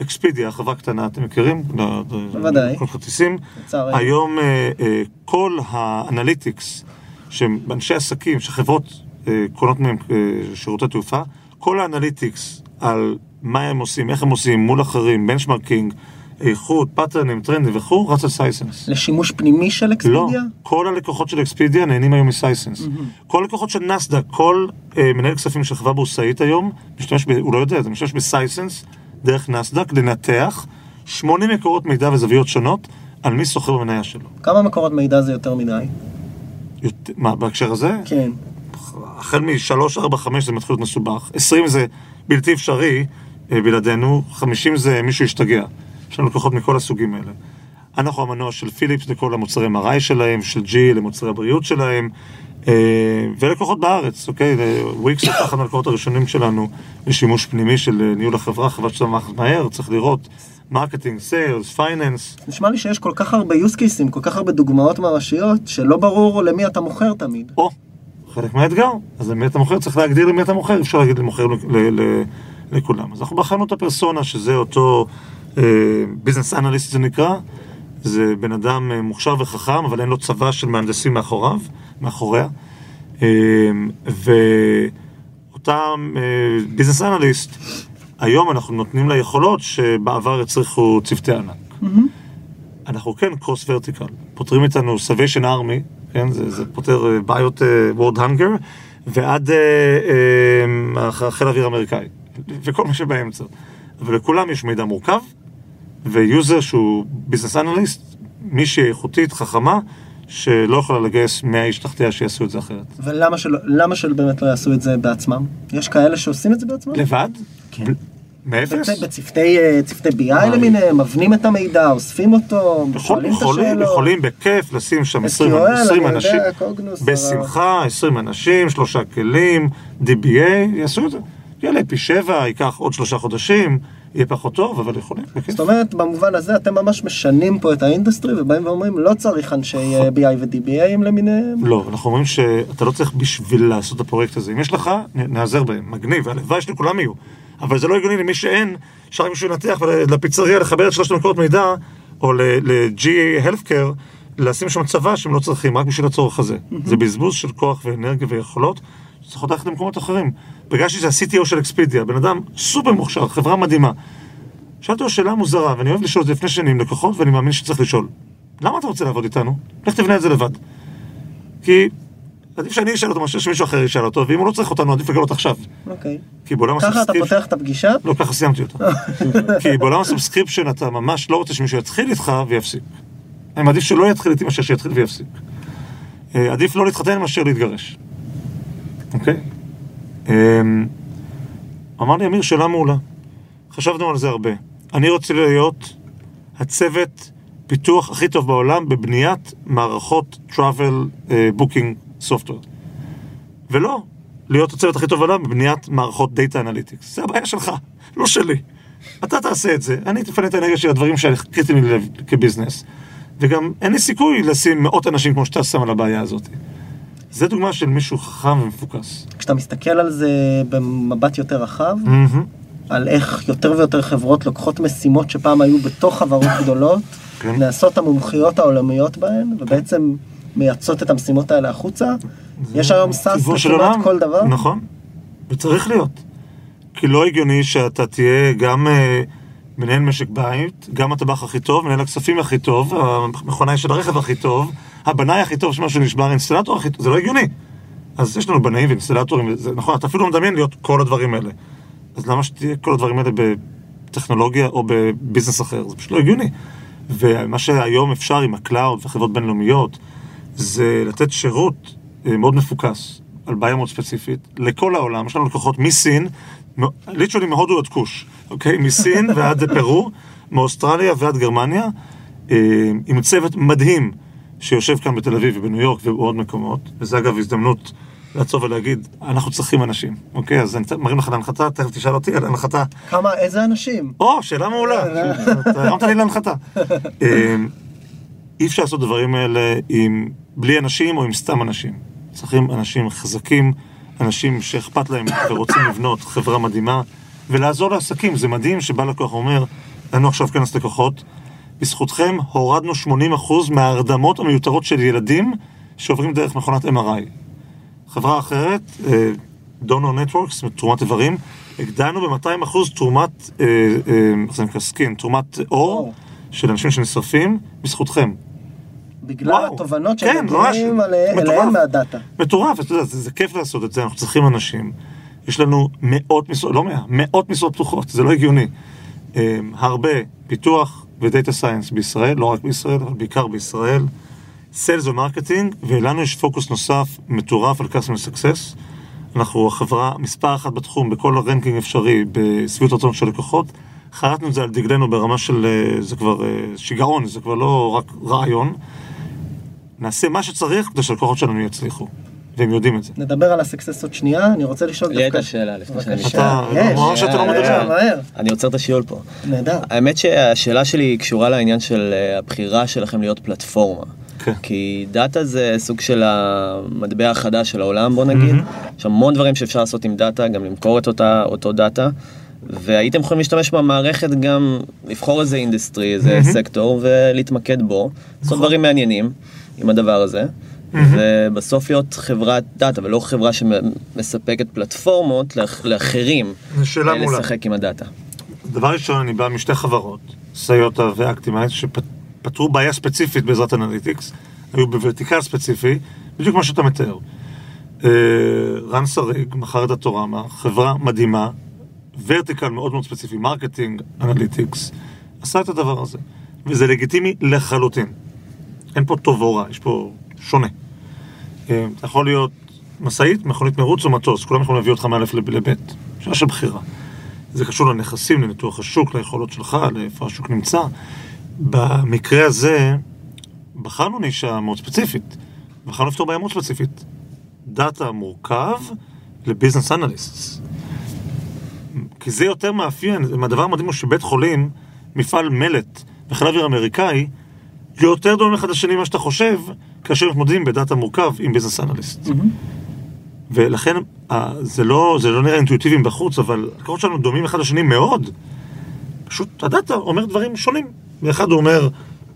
אקספידיה, חברה קטנה, אתם מכירים? לא, בוודאי. כל כרטיסים. היום אה, אה, כל האנליטיקס, שהם אנשי עסקים, שחברות אה, קונות מהם שירותי תעופה, כל ה analytics על מה הם עושים, איך הם עושים, מול אחרים, benchmarking, איכות, פאטרנים, טרנדים וכו', רץ על סייסנס. לשימוש פנימי של לא, אקספידיה? כל הלקוחות של אקספידיה נהנים היום מסייסנס. כל הלקוחות של נסדק, כל אה, מנהל כספים של חברה בורסאית היום, משתמש, ב, הוא לא יודע, אתה משתמש בסייסנס דרך נסדק לנתח שמונה מקורות מידע וזוויות שונות על מי סוחר במניה שלו. כמה מקורות מידע זה יותר מדי? יות- מה, בהקשר הזה? כן. החל מ-3, 4, 5 זה מתחיל להיות מסובך, 20 זה בלתי אפשרי אה, בלעדינו, 50 זה מישהו ישתגע. יש לנו לקוחות מכל הסוגים האלה. אנחנו המנוע של פיליפס לכל המוצרי MRI שלהם, של GE למוצרי הבריאות שלהם, אה, ולקוחות בארץ, אוקיי? וויקס הוא אחד מהלקוחות הראשונים שלנו לשימוש פנימי של אה, ניהול החברה, חברה שאתה מערכת מהר, צריך לראות marketing, sales, finance. נשמע לי שיש כל כך הרבה use cases, כל כך הרבה דוגמאות ממשיות, שלא ברור למי אתה מוכר תמיד. או, חלק מהאתגר. אז למי אתה מוכר, צריך להגדיר למי אתה מוכר, אפשר להגיד למוכר ל- ל- לכולם. אז אנחנו בחרנו את הפרסונה, שזה אותו ביזנס uh, אנליסט זה נקרא. זה בן אדם uh, מוכשר וחכם, אבל אין לו צבא של מהנדסים מאחוריו, מאחוריה. Uh, ואותם ביזנס אנליסט, היום אנחנו נותנים לה יכולות שבעבר הצריכו צוותי ענק. אנחנו כן קרוס ורטיקל, פותרים איתנו Salvation Army, כן, זה, זה פותר אה, בעיות World Hunger, ועד uh, uh, חיל האוויר האמריקאי, וכל מה שבאמצע. אבל לכולם יש מידע מורכב, ו user שהוא business analyst, מישהי איכותית, חכמה, שלא יכולה לגייס 100 איש תחתיה שיעשו את זה אחרת. ולמה שלא, למה שבאמת לא יעשו את זה בעצמם? יש כאלה שעושים את זה בעצמם? לבד? כן. מאפס? בצ- בצוותי אה, צוותי BI למיניהם, מבנים את המידע, אוספים אותו, יכול, שואלים את השאלות. יכולים בכיף לשים שם 20, SQL, 20 אני אנשים, יודע, בשמחה, 20 אנשים, שלושה כלים, DBA, יעשו את זה. יעלה פי שבע, ייקח עוד שלושה חודשים, יהיה פחות טוב, אבל יכולים, בכיף. זאת אומרת, במובן הזה אתם ממש משנים פה את ה industry ובאים ואומרים, לא צריך אנשי אה, BI ו-DBAים למיניהם. לא, אנחנו אומרים שאתה לא צריך בשביל לעשות את הפרויקט הזה. אם יש לך, נעזר בהם, מגניב, והלוואי שלכולם יהיו. אבל זה לא הגיוני למי שאין, אפשר מישהו לנתח ולפיצריה לחבר את שלושת המקורות מידע, או ל-GA Healthcare, לשים שם צבא שהם לא צריכים, רק בשביל הצורך הזה. זה בזבוז של כוח ואנרגיה ויכולות, שצריך ללכת למקומות אחרים. פגשתי שזה ה-CTO של אקספידיה, בן אדם סופר מוכשר, חברה מדהימה. שאלתי אותו שאלה מוזרה, ואני אוהב לשאול את זה לפני שאני עם לקוחות, ואני מאמין שצריך לשאול. למה אתה רוצה לעבוד איתנו? לך תבנה את זה לבד. כי עדיף שאני אשאל אותו מאשר שמישהו אחר ישאל אותו, ואם הוא לא צריך אותנו, עדיף לגלות עכשיו. אוקיי. כי בעולם ככה אתה פותח את הפגישה? לא, ככה סיימתי אותה. כי בעולם ה subscription אתה ממש לא רוצה שמישהו יתחיל איתך ויפסיק. אני מעדיף שלא יתחיל איתי מאשר שיתחיל ויפסיק. אה, עדיף לא להתחתן מאשר להתגרש. אוקיי? אמ, אמר לי אמיר, שאלה מעולה. חשבנו על זה הרבה. אני רוצה להיות הצוות פיתוח הכי טוב בעולם בבניית מערכות travel אה, booking software. ולא להיות הצוות הכי טוב בעולם בבניית מערכות Data Analytics. זה הבעיה שלך, לא שלי. אתה תעשה את זה, אני תפנה את האנרגיה של הדברים שקריטיים לי כביזנס. וגם אין לי סיכוי לשים מאות אנשים כמו שאתה שם על הבעיה הזאת. זה דוגמה של מישהו חכם ומפוקס. כשאתה מסתכל על זה במבט יותר רחב, מהמם. על איך יותר ויותר חברות לוקחות משימות שפעם היו בתוך חברות גדולות, כן. נעשות המומחיות העולמיות בהן, ובעצם מייצאות את המשימות האלה החוצה. יש היום SaaS לכמעט. כל דבר. נכון, וצריך להיות. כי לא הגיוני שאתה תהיה גם אה, מנהל משק בית, גם הטבח הכי טוב, מנהל הכספים הכי טוב, המכונאי של הרכב הכי טוב, הבנאי הכי טוב שמשהו נשבר, האינסטלטור הכי טוב, זה לא הגיוני. אז יש לנו בנאים ואינסטלטורים, זה נכון, אתה אפילו לא מדמיין להיות כל הדברים האלה. אז למה שתהיה כל הדברים האלה בטכנולוגיה או ב business אחר? זה פשוט לא הגיוני. ומה שהיום אפשר עם ה cloud וחברות בינלאומיות, זה לתת שירות אה, מאוד מפוקס על בעיה מאוד ספציפית לכל העולם. יש לנו לקוחות מסין, literally מהודו עד כוש, אוקיי? מסין ועד פרו, מאוסטרליה ועד גרמניה, אה, עם צוות מדהים שיושב כאן בתל אביב ובניו יורק ובעוד מקומות, וזה אגב הזדמנות לעצור ולהגיד, אנחנו צריכים אנשים, אוקיי? אז אני מרים לך להנחתה, תכף תשאל אותי על להנחתה. כמה, איזה אנשים? או, שאלה מעולה, אתה הרמת לי להנחתה. אמ, אי אפשר לעשות דברים האלה עם, בלי אנשים או עם סתם אנשים. צריכים אנשים חזקים, אנשים שאכפת להם ורוצים לבנות חברה מדהימה, ולעזור לעסקים. זה מדהים שבא לקוח ואומר, לנו עכשיו כנס לקוחות, בזכותכם הורדנו 80% מההרדמות המיותרות של ילדים שעוברים דרך מכונת MRI. חברה אחרת, Donor Networks, תרומת איברים, הגדלנו ב-200% תרומת, אה, אה, איך זה נקרא skin, תרומת עור. של אנשים שנשרפים, בזכותכם. בגלל וואו. התובנות כן. שמגיעים. אליהם מהדאטה. מטורף, אתה יודע, זה, זה כיף לעשות את זה, אנחנו צריכים אנשים. יש לנו מאות משרות, לא מאה, מאות משרות פתוחות, זה לא הגיוני. אה, הרבה פיתוח ו data science בישראל, לא רק בישראל, אבל בעיקר בישראל. sales ו marketing, ולנו יש פוקוס נוסף מטורף על customer success. אנחנו החברה מספר אחת בתחום בכל הרנקינג אפשרי בשביעות רצון של לקוחות. חרטנו את זה על דגלנו ברמה של, אה, זה כבר אה, שיגעון, זה כבר לא רק רעיון. נעשה מה שצריך כדי שהלקוחות שלנו יצליחו. והם יודעים את זה. נדבר על הסקסס עוד שנייה, אני רוצה לשאול לי הייתה שאלה לפני שאני בבקשה. אתה-. ממש אתה לא מדבר. אני עוצר את השיעול פה. נהדר. האמת שהשאלה שלי היא קשורה לעניין של אה, הבחירה שלכם להיות פלטפורמה. כן. כי דאטה זה סוג של המטבע החדש של העולם בוא נגיד. יש המון דברים שאפשר לעשות עם דאטה, גם למכור את אותה, אותו דאטה. והייתם יכולים להשתמש במערכת גם לבחור איזה industry, איזה סקטור ולהתמקד בו, לעשות דברים מעניינים עם הדבר הזה. ובסוף להיות חברת דאטה ולא חברה שמספקת פלטפורמות לאח- לאחרים זו שאלה אה, מעולה. לשחק עם הדאטה. דבר ראשון, אני בא משתי חברות, סיוטה ואקטימייז, שפתרו בעיה ספציפית בעזרת analytics, היו ב vertical ספציפי, בדיוק מה שאתה מתאר. אה, רן שריג מכר את דטורמה, חברה מדהימה, vertical מאוד מאוד ספציפי, marketing, analytics, עשה את הדבר הזה. וזה לגיטימי לחלוטין. אין פה טוב או רע, יש פה שונה. אתה יכול להיות משאית, מכונית מרוץ או מטוס, כולם יכולים להביא אותך מא' לב- שאלה של בחירה. זה קשור לנכסים, לניתוח השוק, ליכולות שלך, לאיפה השוק נמצא. במקרה הזה, בחרנו נישה מאוד ספציפית. בחרנו לפתור בעיה מאוד ספציפית. דאטה מורכב ל business analysts. כי זה יותר מאפיין, הדבר המדהים הוא שבית חולים, מפעל מלט וחיל אוויר אמריקאי, יותר דומה אחד לשני ממה שאתה חושב, כאשר מתמודדים בדאטה מורכב עם business analyst. ולכן אה, זה לא, זה לא נראה אינטואיטיבי בחוץ, אבל הקורות שלנו דומים אחד לשני מאוד. פשוט הדאטה אומר דברים שונים. אחד הוא אומר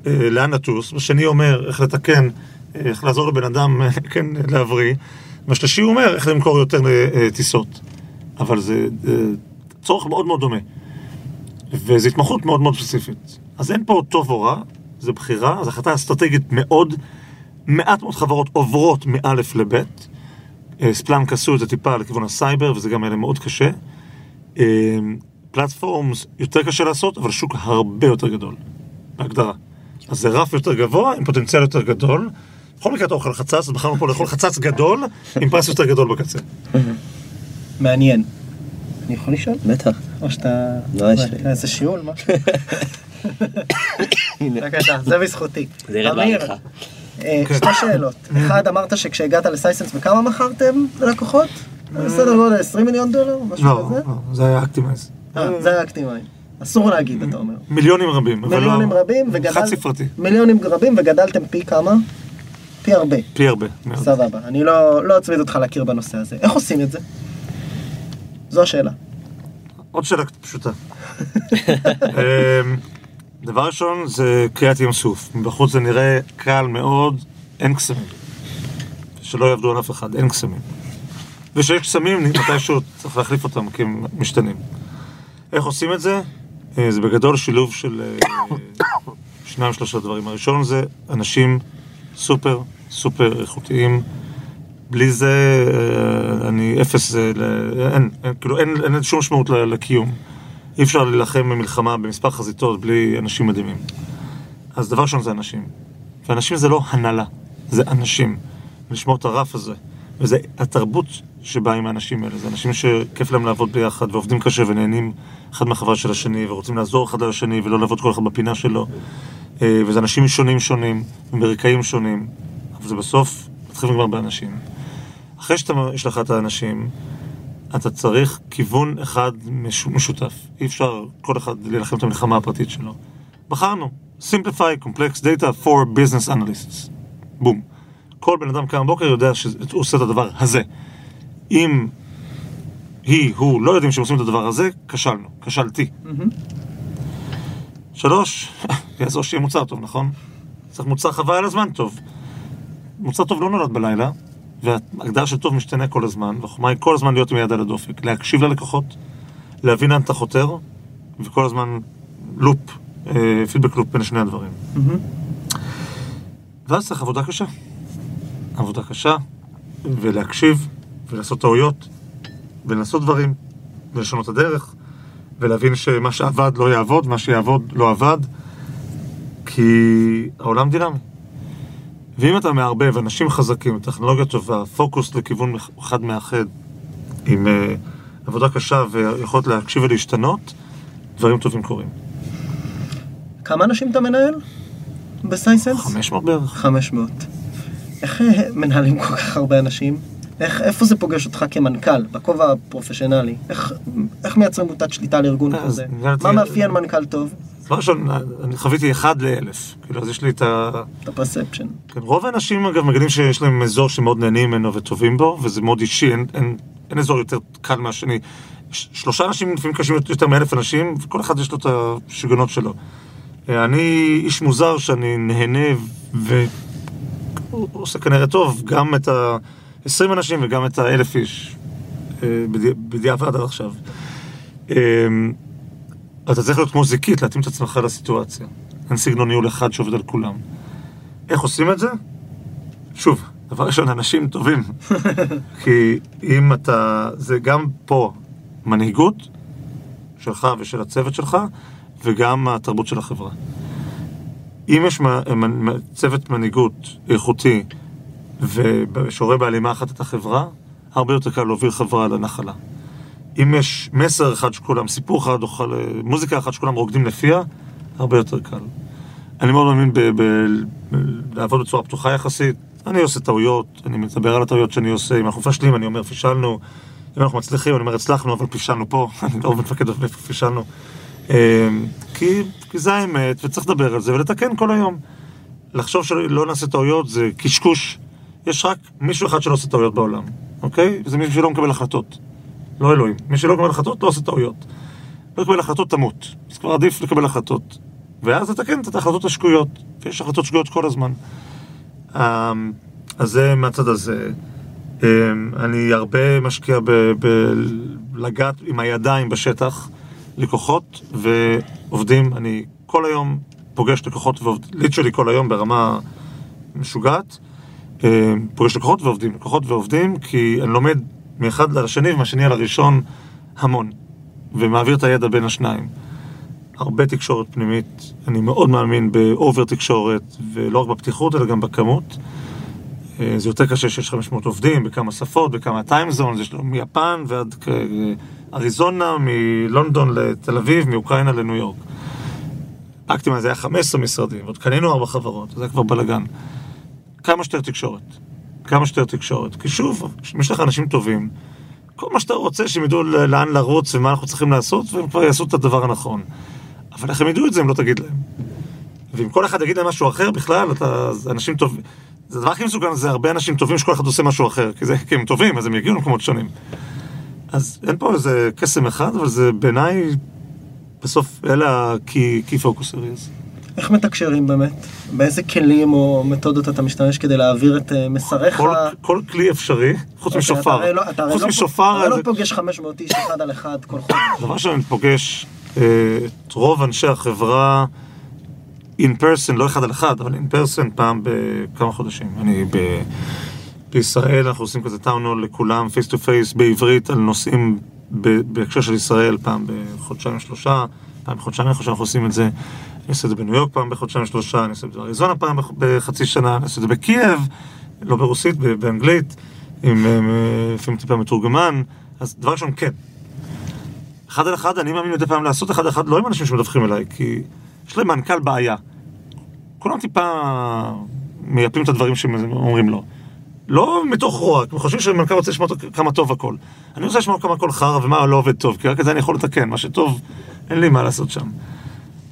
אה, לאן לטוס, והשני אומר איך לתקן, אה, איך לעזור לבן אדם אה, כן, להבריא, והשלישי אומר איך למכור יותר אה, טיסות. אבל זה אה, צורך מאוד מאוד דומה. וזו התמחות מאוד מאוד ספציפית. אז אין פה טוב או רע, זו בחירה, זו החלטה אסטרטגית מאוד, מעט מאוד חברות עוברות מאלף לבית. אה, Splunk עשו את זה טיפה לכיוון הסייבר, וזה גם היה להם מאוד קשה. אה, platforms יותר קשה לעשות, אבל שוק הרבה יותר גדול, בהגדרה. אז זה רף יותר גבוה, עם פוטנציאל יותר גדול. בכל מקרה אתה אוכל חצץ, אז בחרנו פה לאכול חצץ גדול, עם פרס יותר גדול בקצה. מעניין. אני יכול לשאול? בטח. או שאתה... לא, יש לי. איזה שיעול, משהו? בבקשה, זה בזכותי. זה ירד בעריכה. אה, שתי שאלות. אחד, אמרת שכשהגעת ל Sisense, בכמה מכרתם ללקוחות? בסדר גודל 20 מיליון דולר? משהו לא, כזה? לא, זה היה Actimize. אה, זה היה Actimize. אסור להגיד, אתה אומר. מיליונים רבים, אבל לא... מיליונים רבים וגדל... חד ספרתי, מיליונים רבים וגדלתם פי כמה? פי הרבה. פי הרבה. מאוד. סבבה. אני לא לא אצמיד אותך לקיר בנושא הזה. איך עושים את זה? זו השאלה. עוד שאלה פשוטה. דבר ראשון זה קריאת ים סוף. מבחוץ זה נראה קל מאוד, אין קסמים. שלא יעבדו על אף אחד, אין קסמים. וכשיש קסמים, מתישהו צריך להחליף אותם כי הם משתנים. איך עושים את זה? אה, זה בגדול שילוב של אה, שניים שלושה דברים. הראשון זה אנשים סופר סופר איכותיים. בלי זה אה, אני אפס, אין, אין, כאילו אין, אין שום משמעות לקיום. אי אפשר להילחם במלחמה במספר חזיתות בלי אנשים מדהימים. אז דבר ראשון זה אנשים. ואנשים זה לא הנהלה, זה אנשים. לשמור את הרף הזה. וזה התרבות שבאה עם האנשים האלה. זה אנשים שכיף להם לעבוד ביחד ועובדים קשה ונהנים אחד מהחברה של השני ורוצים לעזור אחד לשני ולא לעבוד כל אחד בפינה שלו. אה, וזה אנשים שונים שונים, ברקעים שונים. אבל זה בסוף מתחיל ונגמר באנשים. אחרי שיש לך את האנשים, אתה צריך כיוון אחד מש- משותף. אי אפשר כל אחד להילחם את המלחמה הפרטית שלו. בחרנו, Simplify Complex Data for Business Analysts. בום. כל בן אדם קם בבוקר יודע שהוא עושה את הדבר הזה. אם היא, הוא, לא יודעים שהם עושים את הדבר הזה, כשלנו, כשלתי. שלוש, יעזור שיהיה מוצר טוב, נכון? צריך מוצר חבל על הזמן טוב. מוצר טוב לא נולד בלילה, וההגדרה של טוב משתנה כל הזמן, והחוכמה היא כל הזמן להיות עם יד על הדופק, להקשיב ללקוחות, להבין לאן אתה חותר, וכל הזמן לופ, אה, פידבק לופ בין שני הדברים. ואז צריך עבודה קשה. עבודה קשה, ולהקשיב, ולעשות טעויות, ולעשות דברים, ולשנות את הדרך, ולהבין שמה שעבד לא יעבוד, מה שיעבוד לא עבד, כי העולם דינמי. ואם אתה מערבב אנשים חזקים, טכנולוגיה טובה, פוקוס לכיוון אחד מאחד, עם uh, עבודה קשה ויכולת להקשיב ולהשתנות, דברים טובים קורים. כמה אנשים אתה מנהל? בסייסנס? 500 בערך. 500. איך אה, מנהלים כל כך הרבה אנשים? איך, איפה זה פוגש אותך כמנכ"ל, בכובע הפרופשיונלי? איך, איך מייצרים מוטת שליטה על ארגון אז כזה? מה מאפיין מנכ"ל טוב? דבר ראשון, אני חוויתי אחד לאלף. כאילו, אז יש לי את ה... את הפרספשן. כן, רוב האנשים אגב מגלים שיש להם אזור שמאוד נהנים ממנו וטובים בו, וזה מאוד אישי, אין, אין, אין אזור יותר קל מהשני. שלושה אנשים לפעמים קשים יותר מאלף אנשים, וכל אחד יש לו את השיגעונות שלו. אה, אני איש מוזר שאני נהנה ועושה כנראה טוב גם את ה-20 אנשים וגם את האלף איש, אה, בדי- בדיעבד עד עכשיו. אתה צריך להיות כמו זיקית, להתאים את עצמך לסיטואציה. אין סגנון ניהול אחד שעובד על כולם. איך עושים את זה? שוב, דבר ראשון, אנשים טובים. כי אם אתה... זה גם פה מנהיגות שלך ושל הצוות שלך, וגם התרבות של החברה. אם יש צוות מנהיגות איכותי ושורה בהלימה אחת את החברה, הרבה יותר קל להוביל חברה לנחלה. אם יש מסר אחד שכולם, סיפור אחד, או חל- מוזיקה אחת שכולם רוקדים לפיה, הרבה יותר קל. אני מאוד מאמין לעבוד בצורה פתוחה יחסית. אני עושה טעויות, אני מדבר על הטעויות שאני עושה. אם אנחנו מפשלים, אני אומר פישלנו. אם אנחנו מצליחים, אני אומר הצלחנו, אבל פישלנו פה. אני לא מתמקד על איפה פישלנו. אמ, כי, כי זה האמת, וצריך לדבר על זה ולתקן כל היום. לחשוב שלא נעשה טעויות זה קשקוש. יש רק מישהו אחד שלא עושה טעויות בעולם, אוקיי? זה מישהו שלא מקבל החלטות. לא אלוהים. מי שלא מקבל החלטות לא עושה טעויות. לא לקבל החלטות תמות. אז כבר עדיף לקבל החלטות. ואז לתקן את ההחלטות השגויות. ויש החלטות שגויות כל הזמן. אמ, אז זה מהצד הזה. אמ, אני הרבה משקיע בלגעת עם הידיים בשטח, לקוחות ועובדים. אני כל היום פוגש לקוחות ועובדים, literally כל היום ברמה משוגעת. אמ, פוגש לקוחות ועובדים, לקוחות ועובדים, כי אני לומד מאחד לשני ומהשני על הראשון המון, ומעביר את הידע בין השניים. הרבה תקשורת פנימית, אני מאוד מאמין ב over תקשורת, ולא רק בפתיחות, אלא גם בכמות. אה, זה יותר קשה שיש 500 עובדים, בכמה שפות, בכמה time zone, יש לנו מיפן ועד כ- אריזונה, מלונדון לתל אביב, מאוקראינה לניו יורק. אקטימה זה היה 15 משרדים, עוד קנינו ארבע חברות, זה היה כבר בלאגן. כמה שיותר תקשורת. כמה שיותר תקשורת. כי שוב, אם יש לך אנשים טובים, כל מה שאתה רוצה שהם ידעו לאן לרוץ ומה אנחנו צריכים לעשות, והם כבר יעשו את הדבר הנכון. אבל איך הם ידעו את זה אם לא תגיד להם? ואם כל אחד יגיד להם משהו אחר, בכלל, אתה, אנשים טובים. זה הדבר הכי מסוכן, זה הרבה אנשים טובים שכל אחד עושה משהו אחר, כי, זה, כי הם טובים, אז הם יגיעו למקומות שונים. אז אין פה איזה קסם אחד, אבל זה בעיניי, בסוף אלה ה-key key focus areas. איך מתקשרים באמת? באיזה כלים או מתודות אתה משתמש כדי להעביר את אה, מסריך? כל, כל כלי אפשרי, חוץ אוקיי, משופר. אתה הרי לא- אתה הרי חוץ לא- משופר, אתה זה- לא פוגש 500 איש אחד על אחד כל חודש. דבר ראשון, אני פוגש אה, את רוב אנשי החברה in person, לא אחד על אחד, אבל in person פעם בכמה חודשים. אני ב... בישראל, אנחנו עושים כזה town hall לכולם, face to face, בעברית, על נושאים בהקשר של ישראל, פעם בחודשיים שלושה, פעם בחודשיים אני חושב שאנחנו עושים את זה. אני עושה את זה בניו יורק פעם בחודשיים שלושה, אני עושה את זה באריזונה פעם בח- בחצי שנה, אני עושה את זה בקייב, לא ברוסית, באנגלית, עם לפעמים טיפה מתורגמן, אז דבר ראשון, כן. אחד על אחד, אני מאמין מדי פעם לעשות אחד על אחד, לא עם אנשים שמדווחים אליי, כי יש להם מנכ"ל בעיה. כולם טיפה מייפים את הדברים שהם לו. לא מתוך רוע, כי חושבים שמנכ"ל רוצה לשמוע כמה טוב הכל. אני רוצה לשמוע כמה הכל חרא ומה לא עובד טוב, כי רק את זה אני יכול לתקן, מה שטוב, אין לי מה לעשות שם.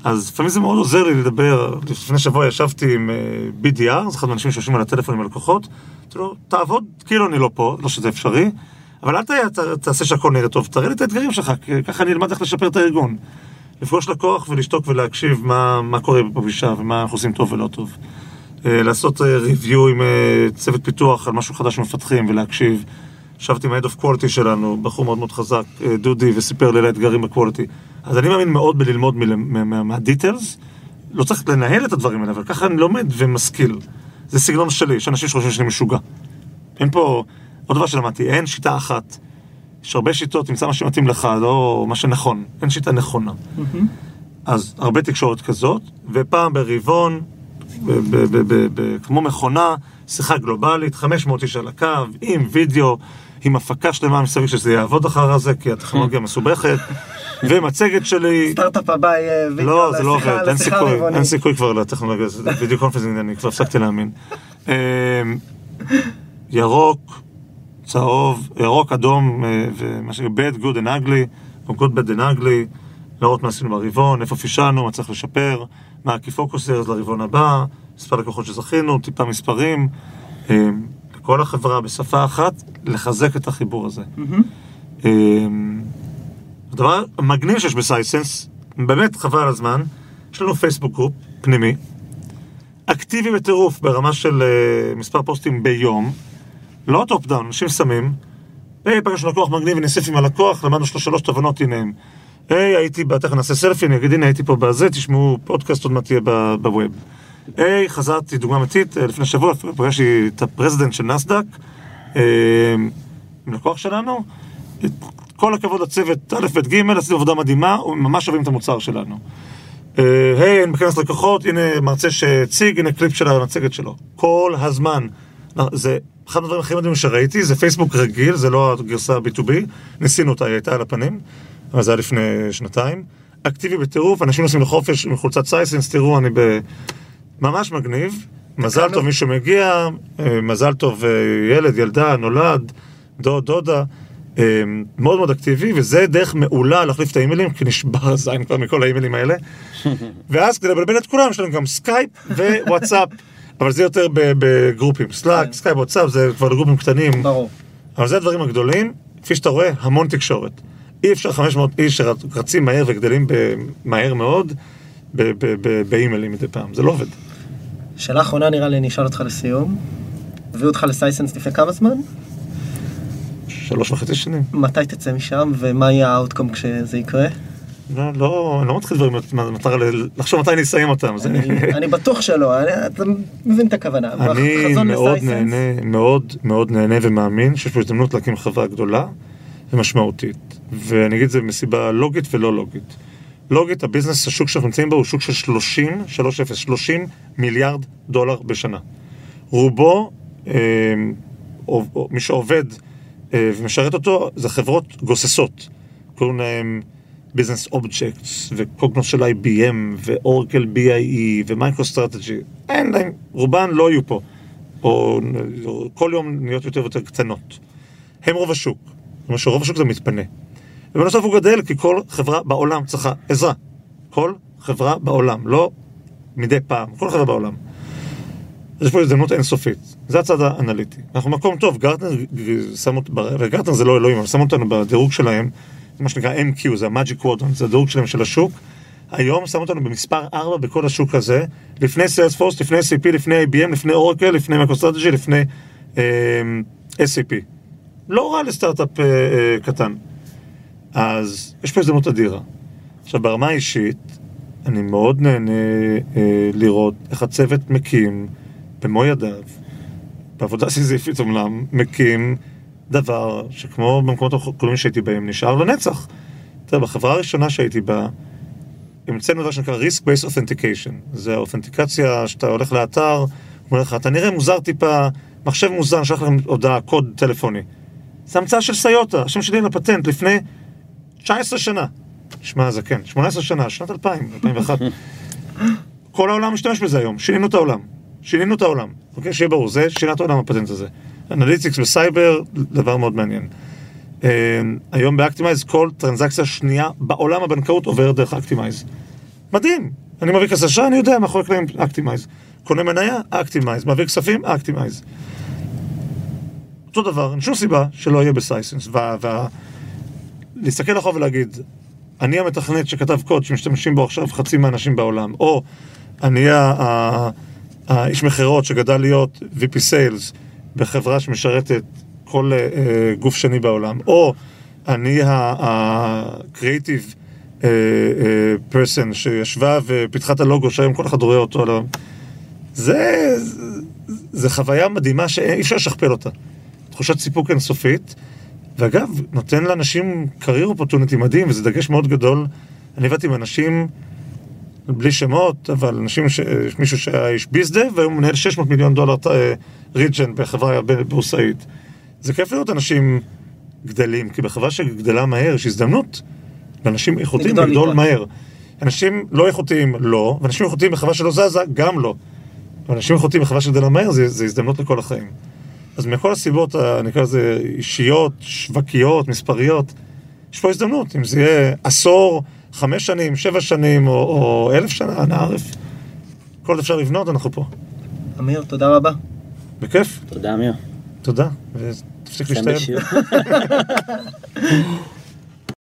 אז לפעמים זה מאוד עוזר לי לדבר. לפני שבוע ישבתי עם אה, BDR, זה אחד מהאנשים שיושבים על הטלפון עם הלקוחות, אמרתי לו, תעבוד כאילו אני לא פה, לא שזה אפשרי, אבל אל תעשה שהכל נראה טוב, תראה לי את האתגרים שלך, ככה אני אלמד איך לשפר את הארגון. לפגוש לקוח ולשתוק ולהקשיב מה, מה קורה בפגישה ומה אנחנו עושים טוב ולא טוב. אה, לעשות ריוויו עם אה, צוות פיתוח על משהו חדש שמפתחים ולהקשיב. ישבתי עם ה-Head of Quality שלנו, בחור מאוד מאוד חזק, אה, דודי, וסיפר לי על האתגרים ב-Quality. אז אני מאמין מאוד בללמוד מה-details. לא צריך לנהל את הדברים האלה, אבל ככה אני לומד ומשכיל. זה סגנון שלי, יש אנשים שחושבים שאני משוגע. אין פה... עוד דבר שלמדתי, אין שיטה אחת. יש הרבה שיטות, תמצא מה שמתאים לך, לא מה שנכון. אין שיטה נכונה. אז הרבה תקשורת כזאת, ופעם ברבעון, כמו מכונה, שיחה גלובלית, 500 איש על הקו, עם וידאו, עם הפקה שלמה מסביב שזה יעבוד אחר הזה, כי הטכנולוגיה מסובכת, ומצגת שלי... סטארט-אפ הבא יהיה וידאו לא, זה לא עובד, אין סיכוי. אין סיכוי כבר לטכנולוגיה הזאת, video conferencing, אני כבר הפסקתי להאמין. אמ, ירוק, צהוב, ירוק, אדום, אה, ומה ש... bad, good and ugly, או good, bad and ugly, להראות מה עשינו ברבעון, איפה פישלנו, מה צריך לשפר, מה ה-key focuses לרבעון הבא, מספר לקוחות שזכינו, טיפה מספרים, אה, כל החברה בשפה אחת, לחזק את החיבור הזה. אה, הדבר המגניב שיש ב Sisense, באמת חבל על הזמן, יש לנו פייסבוק group פנימי, אקטיבי בטירוף ברמה של uh, מספר פוסטים ביום, לא top down, אנשים שמים, היי, פגשנו לקוח מגניב ונוסיף עם הלקוח, למדנו שלוש שלוש תובנות, הנה. היי, הייתי, תכף נעשה סלפי, אני אגיד, הנה, הייתי פה בזה, תשמעו פודקאסט, עוד מעט תהיה ב web. היי, חזרתי, דוגמה אמיתית, אה, לפני שבוע פגשתי את ה president של נסדק, אה, לקוח שלנו, כל הכבוד לצוות א', ב', ג', עשיתם עבודה מדהימה, ממש אוהבים את המוצר שלנו. אה, היי, אני מכנס לקוחות, הנה מרצה שהציג, הנה קליפ של המצגת שלו. כל הזמן. זה אחד הדברים הכי מדהימים שראיתי, זה פייסבוק רגיל, זה לא הגרסה B2B, ניסינו אותה, היא הייתה על הפנים, אבל זה היה לפני שנתיים. אקטיבי בטירוף, אנשים נוסעים לחופש עם חולצת Sisense, תראו, אני ב... ממש מגניב. מזל טוב מי שמגיע, אה, מזל טוב אה, ילד, ילדה, נולד, דוד, דודה. אה, מאוד מאוד אקטיבי, וזה דרך מעולה להחליף את האימיילים, כי נשבר הזין כבר מכל האימיילים האלה. ואז כדי לבלבל את כולם, יש לנו גם סקייפ ווואטסאפ, אבל זה יותר בגרופים. Slack, סקייפ, וואטסאפ, זה כבר לגרופים קטנים. ברור. אבל זה הדברים הגדולים, כפי שאתה רואה, המון תקשורת. אי אפשר 500 איש שרצים מהר וגדלים מהר מאוד באימיילים מדי פעם, זה לא עובד. שאלה אחרונה נראה לי אני אשאל אותך לסיום. הביאו אותך ל Sisense לפני כמה זמן? שלוש וחצי שנים. מתי תצא משם ומה יהיה ה outcome כשזה יקרה? לא, לא, אני לא מתחיל דברים במטרה ל- לחשוב מתי אני אסיים אותם. זה- אני- אני בטוח שלא, אני- אתה מבין את הכוונה. אני מאוד לסייסנס, נהנה, מאוד מאוד נהנה ומאמין שיש פה הזדמנות להקים חברה גדולה ומשמעותית. ואני אגיד את זה מסיבה לוגית ולא לוגית. לוגית, הביזנס, השוק שאנחנו נמצאים בו הוא שוק של 30, 3-0, 30 מיליארד דולר בשנה. רובו, אה, מי שעובד אה, ומשרת אותו, זה חברות גוססות. קוראים להם Business Objects, ו Cognos של IBM, ו Oracle BIEE, ו MicroStrategy. אין להם, רובן לא יהיו פה. או כל יום נהיות יותר ויותר קטנות. הם רוב השוק. זאת אומרת שרוב השוק זה מתפנה. ובנוסף הוא גדל כי כל חברה בעולם צריכה עזרה. כל חברה בעולם, לא מדי פעם, כל חברה בעולם. אז יש פה הזדמנות אינסופית. זה הצד האנליטי. אנחנו מקום טוב, Gartner שם אותנו, וגרטנר זה לא אלוהים, אבל שם אותנו בדירוג שלהם, זה מה שנקרא MQ, זה ה-Magic Quadrant, זה הדירוג שלהם של השוק. היום שם אותנו במספר 4 בכל השוק הזה, לפני Salesforce, לפני SAP, לפני IBM, לפני Oracle, לפני MicroStrategy, לפני אה, SAP. לא רע לסטארט-אפ אה, אה, קטן. אז יש פה הזדמנות אדירה. עכשיו, ברמה האישית, אני מאוד נהנה אה, לראות איך הצוות מקים במו ידיו, בעבודה סיזיפית אומנם, מקים דבר שכמו במקומות הקודמים שהייתי בהם, נשאר לנצח. תראה, בחברה הראשונה שהייתי בה, המצאנו דבר שנקרא Risk-Based Authentication. זה האותנטיקציה שאתה הולך לאתר, אומר לך, אתה נראה מוזר טיפה, מחשב מוזר, נשלח לכם הודעה, קוד טלפוני. זה המצאה של סיוטה, השם שלי על הפטנט, לפני 19 שנה. שמע, זה כן, 18 שנה, שנת 2000, 2001. כל העולם משתמש בזה היום, שינינו את העולם. שינינו את העולם, אוקיי? שיהיה ברור, זה שינה את העולם הפטנט הזה. analytics וסייבר, דבר מאוד מעניין. אה, היום ב Actimize כל טרנזקציה שנייה בעולם הבנקאות עוברת דרך Actimize. מדהים! אני מעביר כסף אשראי, אני יודע מאחורי קלעים Actimize. קונה מניה, Actimize. מעביר כספים, Actimize. אותו דבר, אין שום סיבה שלא יהיה ב Sisense. וה, וה... להסתכל אחורה ולהגיד, אני המתכנת שכתב קוד שמשתמשים בו עכשיו חצי מהאנשים בעולם, או אני האיש מכירות שגדל להיות VP Sales בחברה שמשרתת כל uh, גוף שני בעולם, או אני ה-creative uh, uh, person שישבה ופיתחה את הלוגו שהיום כל אחד רואה אותו על ה... זה, זה חוויה מדהימה שאי אפשר לשכפל אותה. תחושת סיפוק אינסופית, ואגב, נותן לאנשים קרייר אופורטוניטי מדהים, וזה דגש מאוד גדול. אני עבדתי עם אנשים, בלי שמות, אבל אנשים, ש... מישהו שהיה איש ביזדה, והיום מנהל 600 מיליון דולר ריג'ן בחברה בורסאית. זה כיף לראות אנשים גדלים, כי בחברה שגדלה מהר יש הזדמנות לאנשים איכותיים לגדול. מהר. אנשים לא איכותיים לא, ואנשים איכותיים בחברה שלא זזה גם לא. ואנשים איכותיים בחברה שגדלה מהר זה, זה הזדמנות לכל החיים. אז מכל הסיבות, ה- נקרא לזה אישיות, שווקיות, מספריות, יש פה הזדמנות, אם זה יהיה עשור, חמש שנים, שבע שנים, או, או אלף שנה, אנא ערף. כל עוד אפשר לבנות, אנחנו פה. אמיר, תודה רבה. בכיף, תודה, אמיר. תודה, ותפסיק להשתעל. בשיעור.